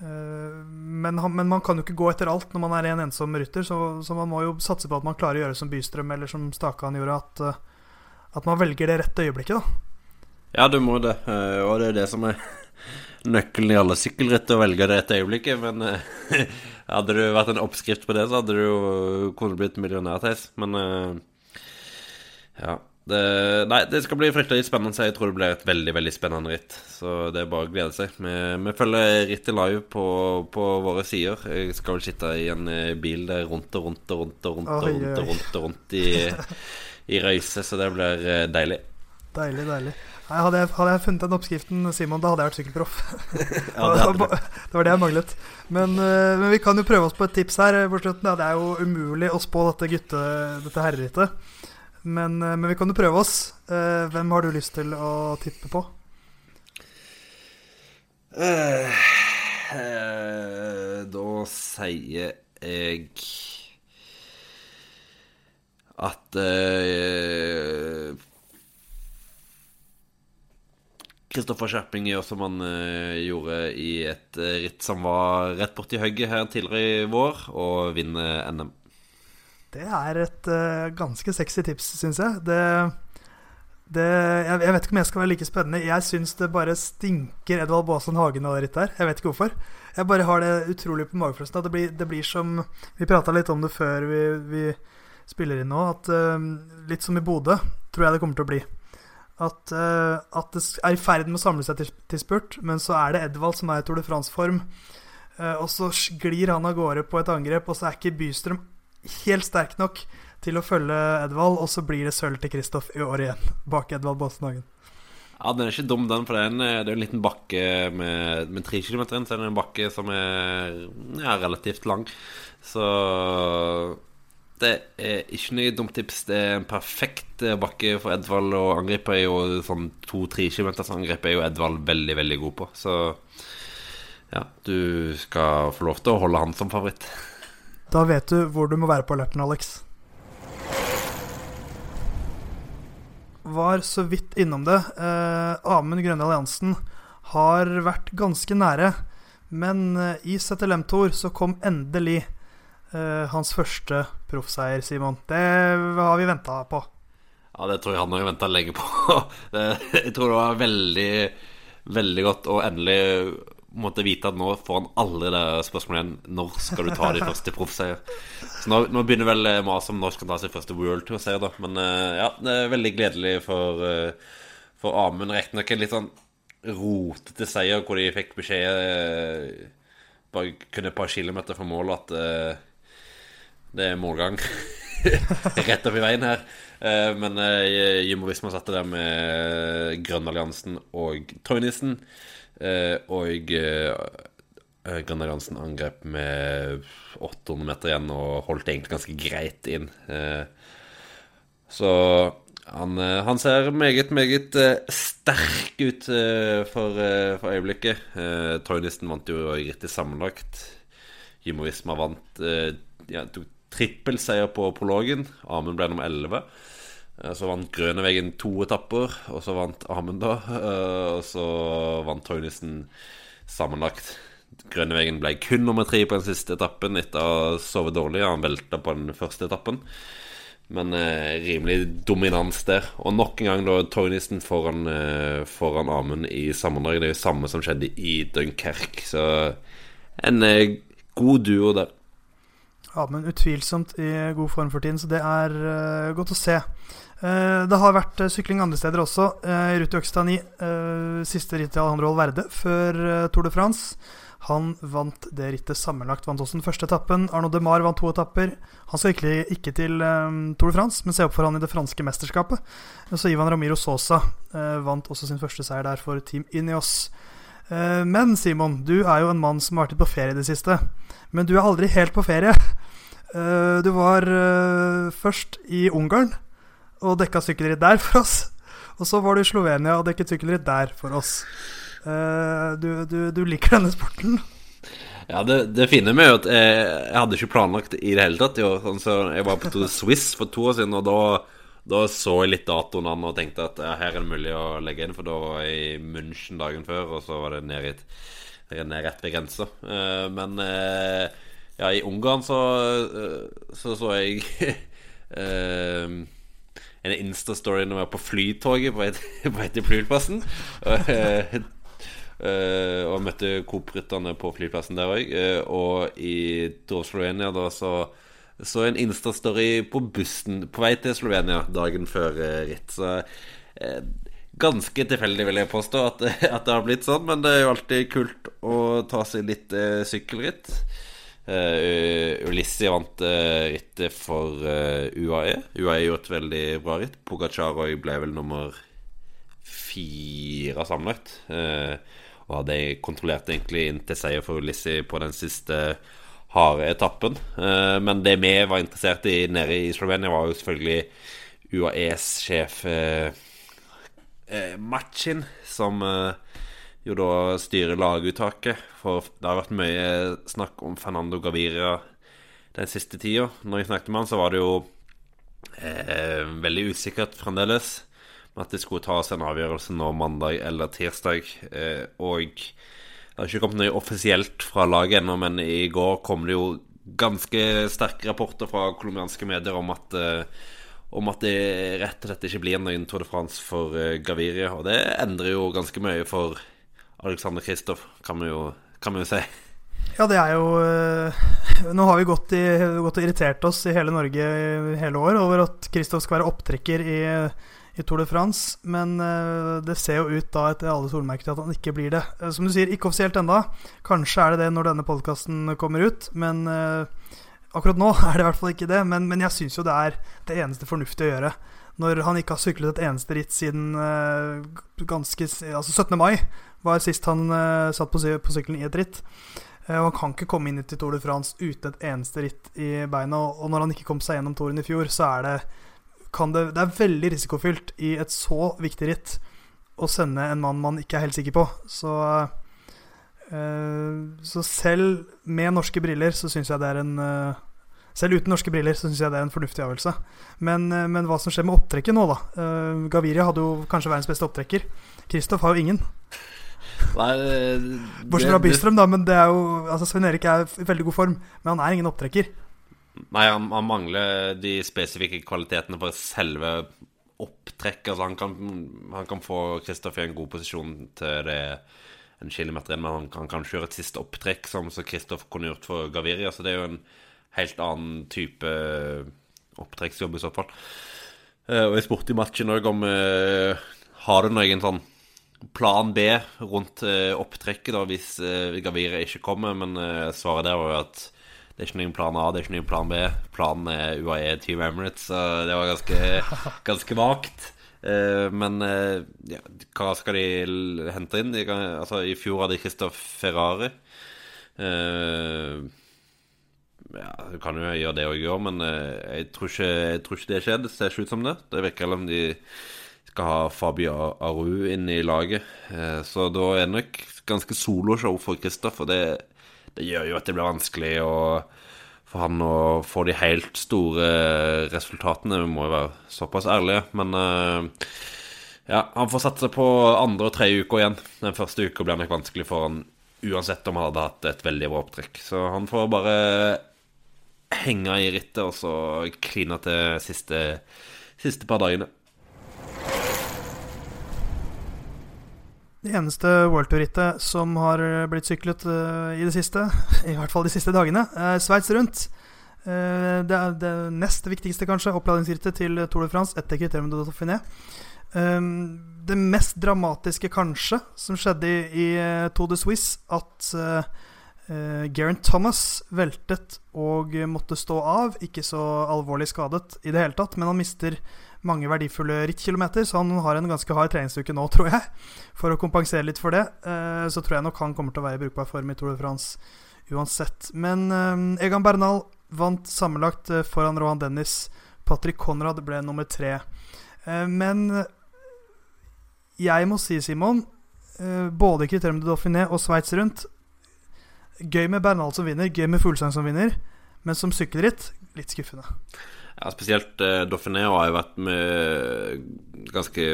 Eh, men, men, man kan jo ikke gå etter alt når man er en ensom rytter, så, så, man må jo satse på at man klarer å gjøre som Bystrøm eller som Stakan gjorde, at, at man velger det rette øyeblikket. da Ja, du må det, og det er det som er nøkkelen i alle sykkelritt å velge det rette øyeblikket. Men hadde du vært en oppskrift på det, så hadde du jo kunnet blitt millionær, Theis. Men ja. Det, nei, det skal bli fryktelig spennende. Jeg tror det blir et veldig veldig spennende ritt. Så det er bare å glede seg. Vi, vi følger rittet live på, på, våre sider. Jeg skal vel sitte i en eh, bil der rundt og rundt og rundt og rundt og rundt, og rundt, og rundt i, i røyse, så det blir deilig. Deilig, deilig. Nei, hadde, jeg, hadde, jeg, funnet den oppskriften, Simon, da hadde jeg vært sykkelproff. ja, det, det, var det jeg manglet. Men, eh, men, vi kan jo prøve oss på et tips her. Det er jo umulig å spå dette, gutte, dette herrerittet. Men, eh, men, vi kan jo prøve oss. Eh, hvem har du lyst til å tippe på? Uh, uh, da sier jeg at Kristoffer Skjerping gjør som han uh, gjorde i et ritt som var rett borti hugget her tidligere i vår, og vinner NM. Det er et uh, ganske sexy tips, syns jeg. Det, det jeg, jeg, vet ikke om jeg skal være like spennende. Jeg syns det bare stinker Edvald Baasen Hagen det rittet her. Jeg vet ikke hvorfor. Jeg bare har det utrolig på magefølelsen. Det, det blir som Vi prata litt om det før vi, vi spiller inn nå, at litt som i Bodø tror jeg det kommer til å bli. At, uh, at, det er i ferd med å samle seg til, til, spurt, men så er det Edvald som er i Tour de France-form. Uh, og så glir han av gårde på et angrep, og så er ikke Bystrøm helt sterk nok til å følge Edvald, og så blir det sølv til Kristoff i år igjen, bak Edvald Båsenhagen. Ja, den er ikke dum, den, for det er en, det er en liten bakke med, med tre kilometer inn, så er det en bakke som er ja, relativt lang. Så det er ikke noe dumt tips. Det er en perfekt eh, bakke for Edvald å angripe. Er jo sånn to-tre kilometers angrep er jo Edvald veldig, veldig god på. Så ja, du skal få lov til å holde han som favoritt. Da vet du hvor du må være på alerten, Alex. Var så vidt innom det. Eh, Amund Grønne Alliansen har vært ganske nære. Men eh, i ZLM Tour så kom endelig eh, hans første proffseier, Simon. Det har vi venta på. Ja, det tror jeg han har venta lenge på. jeg tror det var veldig, veldig godt å endelig måtte vite at nå får han aldri det spørsmålet igjen. Når skal du ta din første proffseier? Så nå, nå, begynner vel maset om når skal ta sin første World Tour-seier, da. Men uh, ja, det er veldig gledelig for, uh, for Amund. Riktignok en litt sånn rotete seier hvor de fikk beskjed bare kun et par kilometer fra mål at uh, det er målgang rett opp i veien her. Uh, men uh, Jumbo Visma satte der med Grønnalliansen og Toynissen. Eh, og Jansen angrep med 800 meter igjen og holdt egentlig ganske greit inn. Så han, han, ser meget, meget sterk ut for, for øyeblikket. Toynisten vant jo riktig sammenlagt. Jimmo Visma vant ja, trippelseier på prologen. Amund ble nummer 11. Eh, så vant Grønevegen to etapper, og så vant Amund, da. Eh, og så vant Toynissen sammenlagt. Grønevegen ble kun nummer tre på den siste etappen etter å ha sovet dårlig. Han velta på den første etappen. Men eh, rimelig dominans der. Og nok en gang da Toynissen foran, eh, foran Amund i sammendrag. Det er jo samme som skjedde i Dunkerque. Så en eh, god duo der. Amund utvilsomt i god form for tiden, så det er uh, godt å se. Uh, det har vært uh, sykling andre steder også. Ruti Økstad siste ritt i Alejandro Alverde før Tour de France. Han vant det rittet sammenlagt. Vant også den første etappen. Arnaud Demar vant to etapper. Han skal virkelig ikke til Tour de France, men se opp for han i det franske mesterskapet. Så Ivan Ramiro Sosa vant også sin første seier der for Team Ineos. men Simon, du er jo en mann som har vært på ferie i det siste. Men du er aldri helt på ferie. Du var først i Ungarn og dekka sykkelritt der for oss. Og så var du i Slovenia og dekket sykkelritt der for oss. Uh, du, du, du, liker denne sporten? Ja, det, det fine med at jeg, jeg hadde ikke planlagt i det hele tatt Jo. Sånn, så jeg var på Swiss for to år siden, og da, da så jeg litt datoen an og tenkte at ja, her er det mulig å legge inn, for da var jeg i München dagen før, og så var det ned, i, ned rett ved grensa. Uh, men uh, ja, i Ungarn så så, så jeg en Insta-story når jeg var på flytoget på vei til flyplassen. Uh, og møtte Coop-rytterne på flyplassen der òg. Uh, og i Slovenia da så så en Insta-story på bussen på vei til Slovenia dagen før uh, ritt. Så ganske tilfeldig, vil jeg påstå, at, at, det har blitt sånn. Men det er jo alltid kult å ta seg litt sykkelritt. Ulissi vant rittet for UAE. UAE gjorde et veldig bra ritt. Pogacar ble vel nummer fire sammenlagt. Uh, og hadde kontrollert egentlig inn til seier for Ulissi på den siste harde etappen. Uh, men det vi var interessert i nede i Slovenia, var jo selvfølgelig UAEs sjef eh, eh, Machin, som jo da styrer laguttaket. For det har vært mye snakk om Fernando Gaviria den siste tida. Når jeg snakket med han, så var det jo eh, veldig usikkert fremdeles med at det skulle ta seg en avgjørelse nå mandag eller tirsdag. Eh, og det har ikke kommet noe offisielt fra laget ennå, men i går kom det jo ganske sterke rapporter fra colombianske medier om at, eh, om at det rett og slett ikke blir noen Tour de France for eh, Gaviria. Og det endrer jo ganske mye for Alexander Kristoff, kan kan vi jo si. Ja, det er jo Nå har vi gått, i, gått og irritert oss i hele Norge i hele år over at Kristoff skal være opptrekker i i Tour de France. Men uh, det ser jo ut da etter alle solmerker til at han ikke blir det. Uh, som du sier, ikke offisielt enda. Kanskje er det det når denne podkasten kommer ut. Men akkurat nå er det i hvert fall ikke det. Men, men jeg syns jo det er det eneste fornuftige å gjøre. Når han ikke har syklet et eneste ritt siden ganske Altså 17. mai var sist han satt på, på sykkelen i et ritt. Og han kan ikke komme inn til Tour de France uten et eneste ritt i beina. Og når han ikke kom seg gjennom touren i fjor, så er det det Det er veldig risikofylt i et så viktig ritt å sende en mann man ikke er helt sikker på. Så uh, Så selv med norske briller så syns jeg det er en uh, selv uten norske briller så syns jeg det er en fornuftig avgjørelse. Men, uh, men, hva som skjer med opptrekket nå, da? Gaviria hadde jo kanskje verdens beste opptrekker. Kristoff har jo ingen. Nei, Bortsett fra Bystrøm, da. Men det er jo altså Svein Erik er i veldig god form, men han er ingen opptrekker. Nei, han, han, mangler de spesifikke kvalitetene for selve opptrekket. Altså han, kan, han kan få Kristoff i en god posisjon til det en kilometer inn, men han kan kanskje gjøre et siste opptrekk, som Kristoff kunne gjort for Gaviria. Så det er jo en helt annen type opptrekksjobb i så fall. Eh, og jeg spurte i matchen òg om uh, Har du noen sånn plan B rundt opptrekket da hvis Gavira ikke kommer? Men svaret der var jo at det er ikke noen plan A, det er ikke noen plan B. Planen er UAE Team Emirates, så det var ganske, ganske vagt. Men ja, hva skal de hente inn? De kan, altså, I fjor hadde Christoph Ferrari. Ja, du kan jo gjøre det òg i år, men jeg tror, ikke, jeg, tror ikke, det skjedde. Det ser ikke ut som det. Det virker som de skal ha Fabio Aru inn i laget. så da er det nok ganske soloshow for Kristoff, og det det gjør jo at det blir vanskelig å, for han å få de helt store resultatene. Vi må jo være såpass ærlige. Men uh, ja, han får satse på andre og tredje uka igjen. Den første uka blir nok vanskelig for han uansett om han hadde hatt et veldig bra opptrekk. Så han får bare henge i rittet og så kline til siste, siste par dagene. Det eneste World Tour-rittet som har blitt syklet uh, i det siste, i hvert fall de siste dagene, er Sveits rundt. Uh, det er det nest viktigste, kanskje, oppladingsrittet til Tour de France etter kriterium de Dauphiné. Um, det mest dramatiske, kanskje, som skjedde i, i uh, Tour de Suisse, at uh, Geraint Thomas veltet og måtte stå av. Ikke så alvorlig skadet i det hele tatt, men han mister mange verdifulle rittkilometer, så han har en ganske hard treningsuke nå, tror jeg. For å kompensere litt for det, Uh, så tror jeg nok han kommer til å være i brukbar form i Tour de France uansett. Men uh, Egan Bernal vant sammenlagt foran Rohan Dennis. Patrick Conrad ble nummer tre. Men jeg må si, Simon, både kriterium de Dauphiné og Sveits rundt Gøy med Bernal som vinner, gøy med Fuglesang som vinner, men som sykkelritt litt skuffende. Ja, spesielt eh, Dauphiné har jo vært med ganske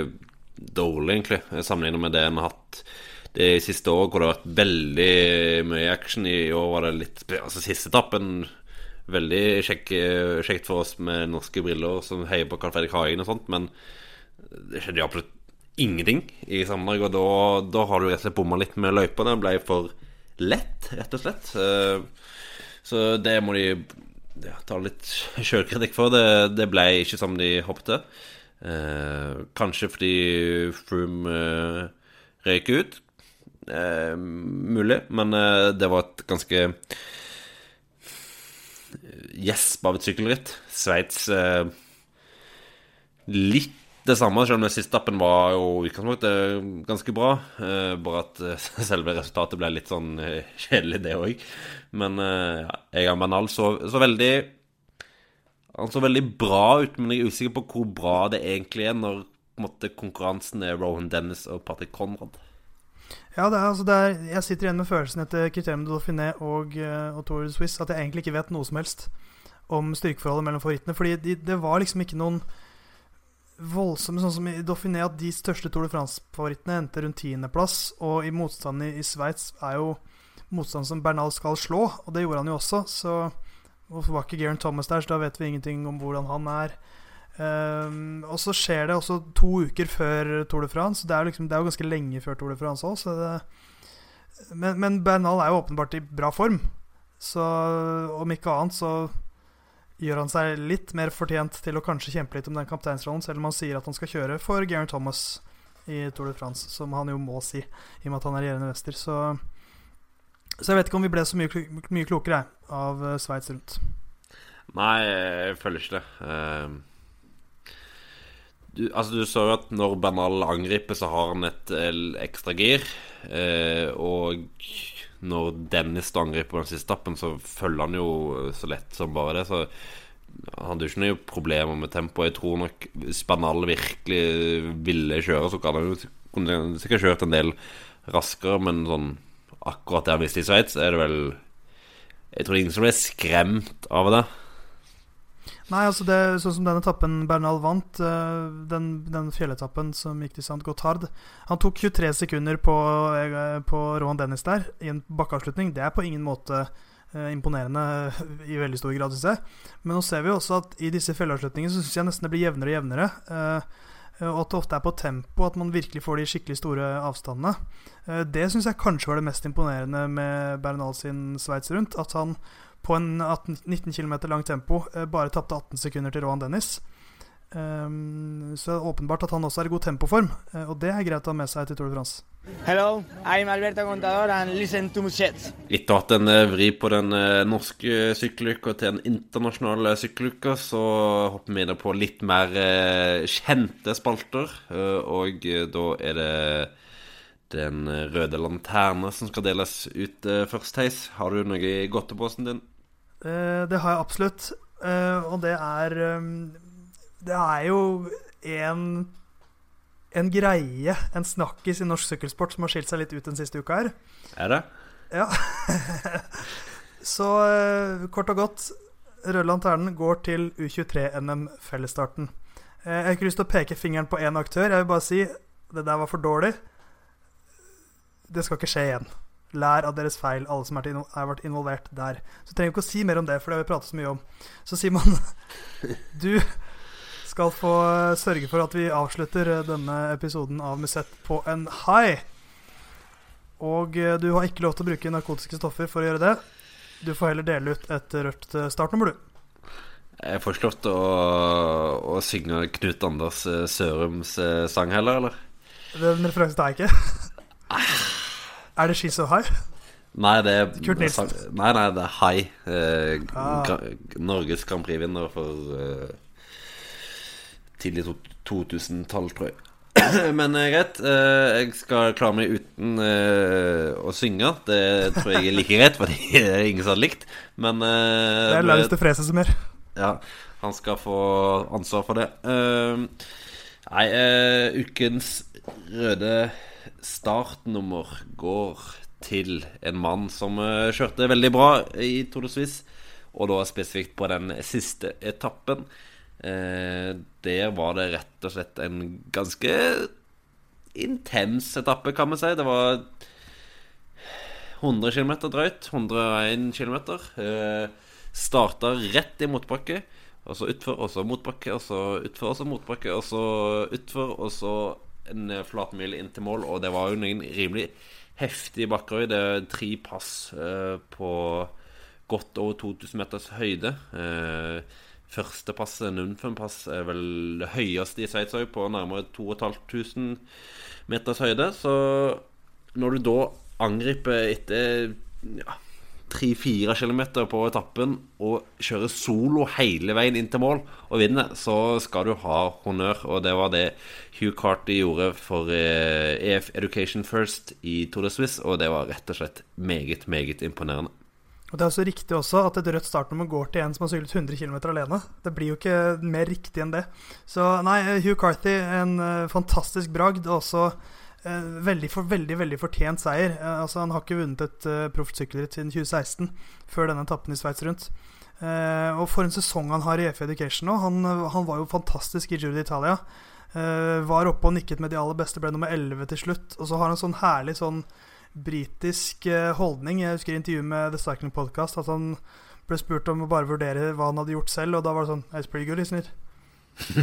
dårlig, egentlig, sammenlignet med det en har hatt de siste årene, hvor det har vært veldig mye action. I år var det litt Altså, siste etappen veldig kjekk, kjekt for oss med norske briller som heier på Carl Fredrik Hagen og sånt, men det skjedde jo absolutt ingenting i Sandberg, og da, da, har du rett og slett bomma litt med løypa. Den ble for lett, rett og slett. Eh, så det må de ja, ta litt sjølkritikk for. Det, det, ble ikke som de håpte. Eh, kanskje fordi Froome eh, røyk ut. Eh, mulig, men det var et ganske gjesp av et sykkelritt. Sveits litt det samme, selv om den siste appen var jo utgangspunktet ganske bra. Eh, bare at eh, selve resultatet ble litt sånn eh, kjedelig, det òg. Men eh, ja, Egan Banal så, så, veldig Han så veldig bra ut, men jeg er usikker på hvor bra det egentlig er når måte, konkurransen er Rohan Dennis og Patrick Conrad. Ja, det er, altså, er, jeg sitter igjen med følelsen etter Criterium de Dauphiné og, eh, og Tour de Swiss at jeg egentlig ikke vet noe som helst om styrkeforholdet mellom favorittene. Fordi de, det var liksom ikke noen voldsomme, sånn som i Dauphiné, at de største Tour de France-favorittene endte rundt tiendeplass. Og i motstand i, i Sveits er jo motstand som Bernal skal slå, og det gjorde han jo også. Så hvorfor var ikke Geraint Thomas der, så da vet vi ingenting om hvordan han er. Um, og så skjer det også to uker før Tour de France. Det er, liksom, det er jo ganske lenge før Tour de France òg. Men, men Bernal er jo åpenbart i bra form. Så om ikke annet så gjør han seg litt mer fortjent til å kanskje kjempe litt om den kapteinsrollen, selv om han sier at han skal kjøre for Geraint Thomas i Tour de France, som han jo må si, i og med at han er regjerende mester. Så, så, jeg vet ikke om vi ble så mye, mye klokere av uh, Sveits rundt. Nei, jeg føler ikke det. Uh, du, altså, du så jo at når Bernal angriper, så har han et ekstra gir. Eh, og når Dennis angriper på den siste stappen, så følger han jo så lett som bare det. Så han hadde jo ikke noe problemer med tempoet. Jeg tror nok Spanal virkelig ville kjøre, så kan han jo sikkert kjørt en del raskere, men sånn akkurat det han visste i Sveits, er det vel Jeg tror ingen som ble skremt av det. Nei, altså det sånn som den etappen Bernal vant, eh, den, den fjelletappen som gikk til St. Gotthard Han tok 23 sekunder på, eh, på Rohan Dennis der, i en bakkeavslutning. Det er på ingen måte eh, imponerende i veldig stor grad, syns jeg. Men nå ser vi også at i disse fjellavslutningene så syns jeg nesten det blir jevnere og jevnere. og at det ofte er på tempo at man virkelig får de skikkelig store avstandene. det syns jeg kanskje var det mest imponerende med Bernal sin Sveits rundt. At han på en 18, 19 km lang tempo eh, bare tapte 18 sekunder til Rohan Dennis. Um, så det er åpenbart at han også er i god tempoform, uh, og det er greit å ha med seg til Tour de France. Hello, I'm Alberto Contador and listen to Musset. Litt av at en uh, vri på den norske sykkeluka til en internasjonal sykkeluke, så hopper vi inn på litt mer kjente spalter, og da er det den røde lanterne som skal deles ut først, Theis. Har du noe i godteposen din? Eh, det har jeg absolutt. Eh, og det er um, Det er jo en en greie, en snakkis i norsk sykkelsport som har skilt seg litt ut den siste uka her. Er det? Ja. Så eh, kort og godt, Røde Lanternen går til U23-NM-fellesstarten. Jeg har ikke lyst til å peke fingeren på én aktør. Jeg vil bare si det der var for dårlig. Det skal ikke skje igjen. Lær av deres feil, alle som har vært involvert der. Så trenger vi ikke å si mer om det, for det har vi pratet så mye om. Så Simon, du skal få sørge for at vi avslutter denne episoden av Musett på en high. Og eh, du har ikke lov til å bruke narkotiske stoffer for å gjøre det. Du får heller dele ut et rødt startnummer, du. Jeg får ikke lov til å, å synge Knut Anders eh, Sørums eh, sang heller, eller? Den referansen tar jeg ikke. Er det She's So High? Nei, det er Kurt Nilsen. Nei, nei, det er High. Eh, ah. Norges Grand Prix-vinner for eh, tidlig 2000-tall, tror jeg. Men eh, greit. Eh, jeg skal klare meg uten eh, å synge. Det tror jeg er like greit, for det er ingen som har likt. Men eh, Det er Laus de Frese som gjør. Ja, han skal få ansvar for det. nei, ukens røde startnummer går til en mann som uh, kjørte veldig bra i Tour de Suisse, og da spesifikt på den siste etappen. Eh, der var det rett og slett en ganske intens etappe, kan vi si. Det var 100 km drøyt. 101 km. Eh, starta rett i motbakke. Og så utfor, og så motbakke, og så utfor, og så motbakke, og så utfor, og så en flatmil inn til mål. Og det var jo noen rimelig heftige bakker. Det er tre pass eh, på godt over 2000 meters høyde. Eh, første passet, Nunfen-pass, er vel det høyeste i Sveits òg, på nærmere 2500 meters høyde. Så når du da angriper etter ja, tre-fire kilometer på etappen og kjøre solo hele veien inn til mål og vinne, så skal du ha honnør. Og det var det Hugh Carty gjorde for EF eh, e Education First i Tour de Suisse, og det var rett og slett meget, meget imponerende. Og Det er også riktig også at et rødt startnummer går til en som har syklet 100 km alene. Det blir jo ikke mer riktig enn det. Så nei, Hugh Carthy, en uh, fantastisk bragd. Og også Eh, veldig, for, veldig veldig fortjent seier. Eh, altså, han har ikke vunnet et uh, proft sykkelritt siden 2016, før denne etappen i Sveits rundt. Uh, og for en sesong han har i EF Education nå. Han, han var jo fantastisk i Giro d'Italia. Uh, var oppe og nikket med de aller beste, ble nummer 11 til slutt. Og så har han en sånn herlig sånn britisk uh, holdning. Jeg husker intervjuet med The Cycling Podcast at han ble spurt om å bare vurdere hva han hadde gjort selv, og da var det sånn It's pretty good, isn't it?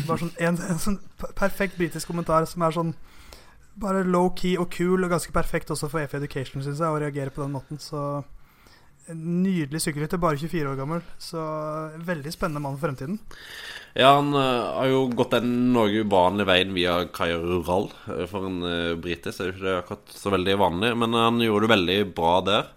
Bare sånn, en, en sånn perfekt britisk kommentar som er sånn bare low-key og cool og ganske perfekt også for EF Education, syns jeg, å reagere på den måten. Så Nydelig sykkelrytter, bare 24 år gammel. Så veldig spennende mann for fremtiden. Ja, han uh, har jo gått den noe uvanlige veien via Kaja Rural. Eh, for en uh, brite så er det ikke akkurat så veldig vanlig, men han gjorde det veldig bra der.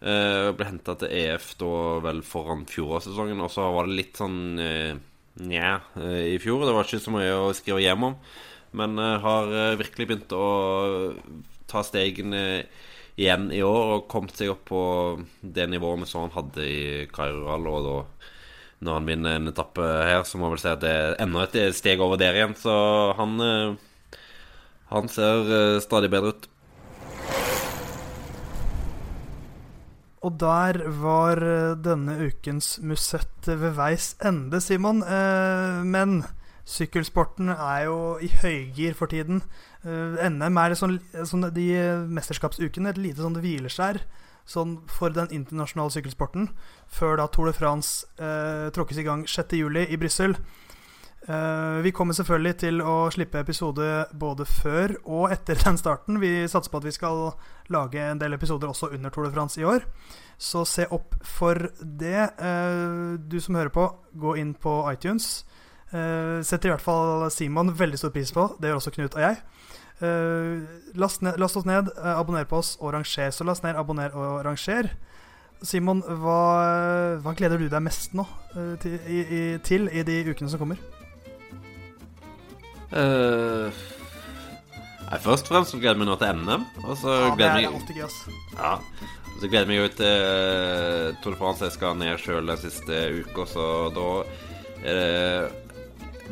Uh, ble henta til EF da vel foran fjorårssesongen, og så var det litt sånn uh, nja i fjor. Det var ikke så mye å skrive hjem om. Men uh, har uh, virkelig begynt å ta stegene igjen i år og kommet seg opp på det nivået så han hadde i Kairal. Og da, når han vinner en etappe her, så må vi vel si at det er enda et steg over der igjen. Så han, han ser stadig bedre ut. Og der var denne ukens Musett ved veis ende, Simon. men Sykkelsporten er jo i høygir for tiden. Eh, NM er sånn, sånn, de mesterskapsukene et lite sånn hvileskjær sånn for den internasjonale sykkelsporten, før da Tour de France uh, tråkkes i gang 6.7 i Brussel. Uh, vi kommer selvfølgelig til å slippe episode både før og etter den starten. Vi satser på at vi skal lage en del episoder også under Tour de France i år. Så se opp for det. Uh, du som hører på, gå inn på iTunes. Uh, setter i hvert fall Simon veldig stor pris på. Det gjør også Knut og jeg. Uh, last, ned, last, oss ned, uh, abonner på oss og ranger. Så last ned, abonner og ranger. Simon, hva, hva gleder du deg mest nå til i, i, til i, de ukene som kommer? Nei, først og fremst så gleder jeg meg nå til NM. Og så ja, gleder jeg meg gøy, Ja, og så gleder jeg meg jo til Tour de France. Jeg skal ned sjøl den siste uka, så da er det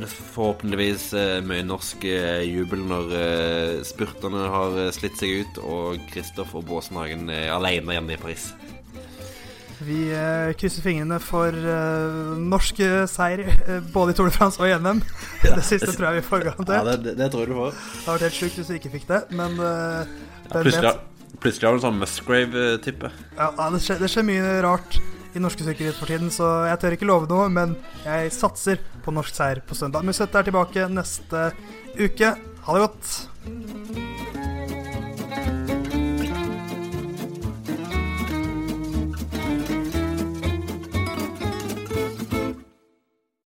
Forhåpentligvis eh, mye norsk eh, jubel når eh, spurterne har slitt seg ut, og Kristoff og Båsenhagen er alene hjemme i Paris. Vi krysser fingrene for norsk seier både i Tour de France og i NM. Det siste tror jeg vi får garantert. Ja, det, det, tror jeg du får. Det har vært helt sjukt hvis vi ikke fikk det, men ja, plutselig, har du en sånn Musgrave-type. Ja, det skjer, det skjer mye rart i norske sykkelritt for tiden, så jeg tør ikke love noe, men jeg satser på norsk seier på søndag. Musette er tilbake neste uke. Ha det godt.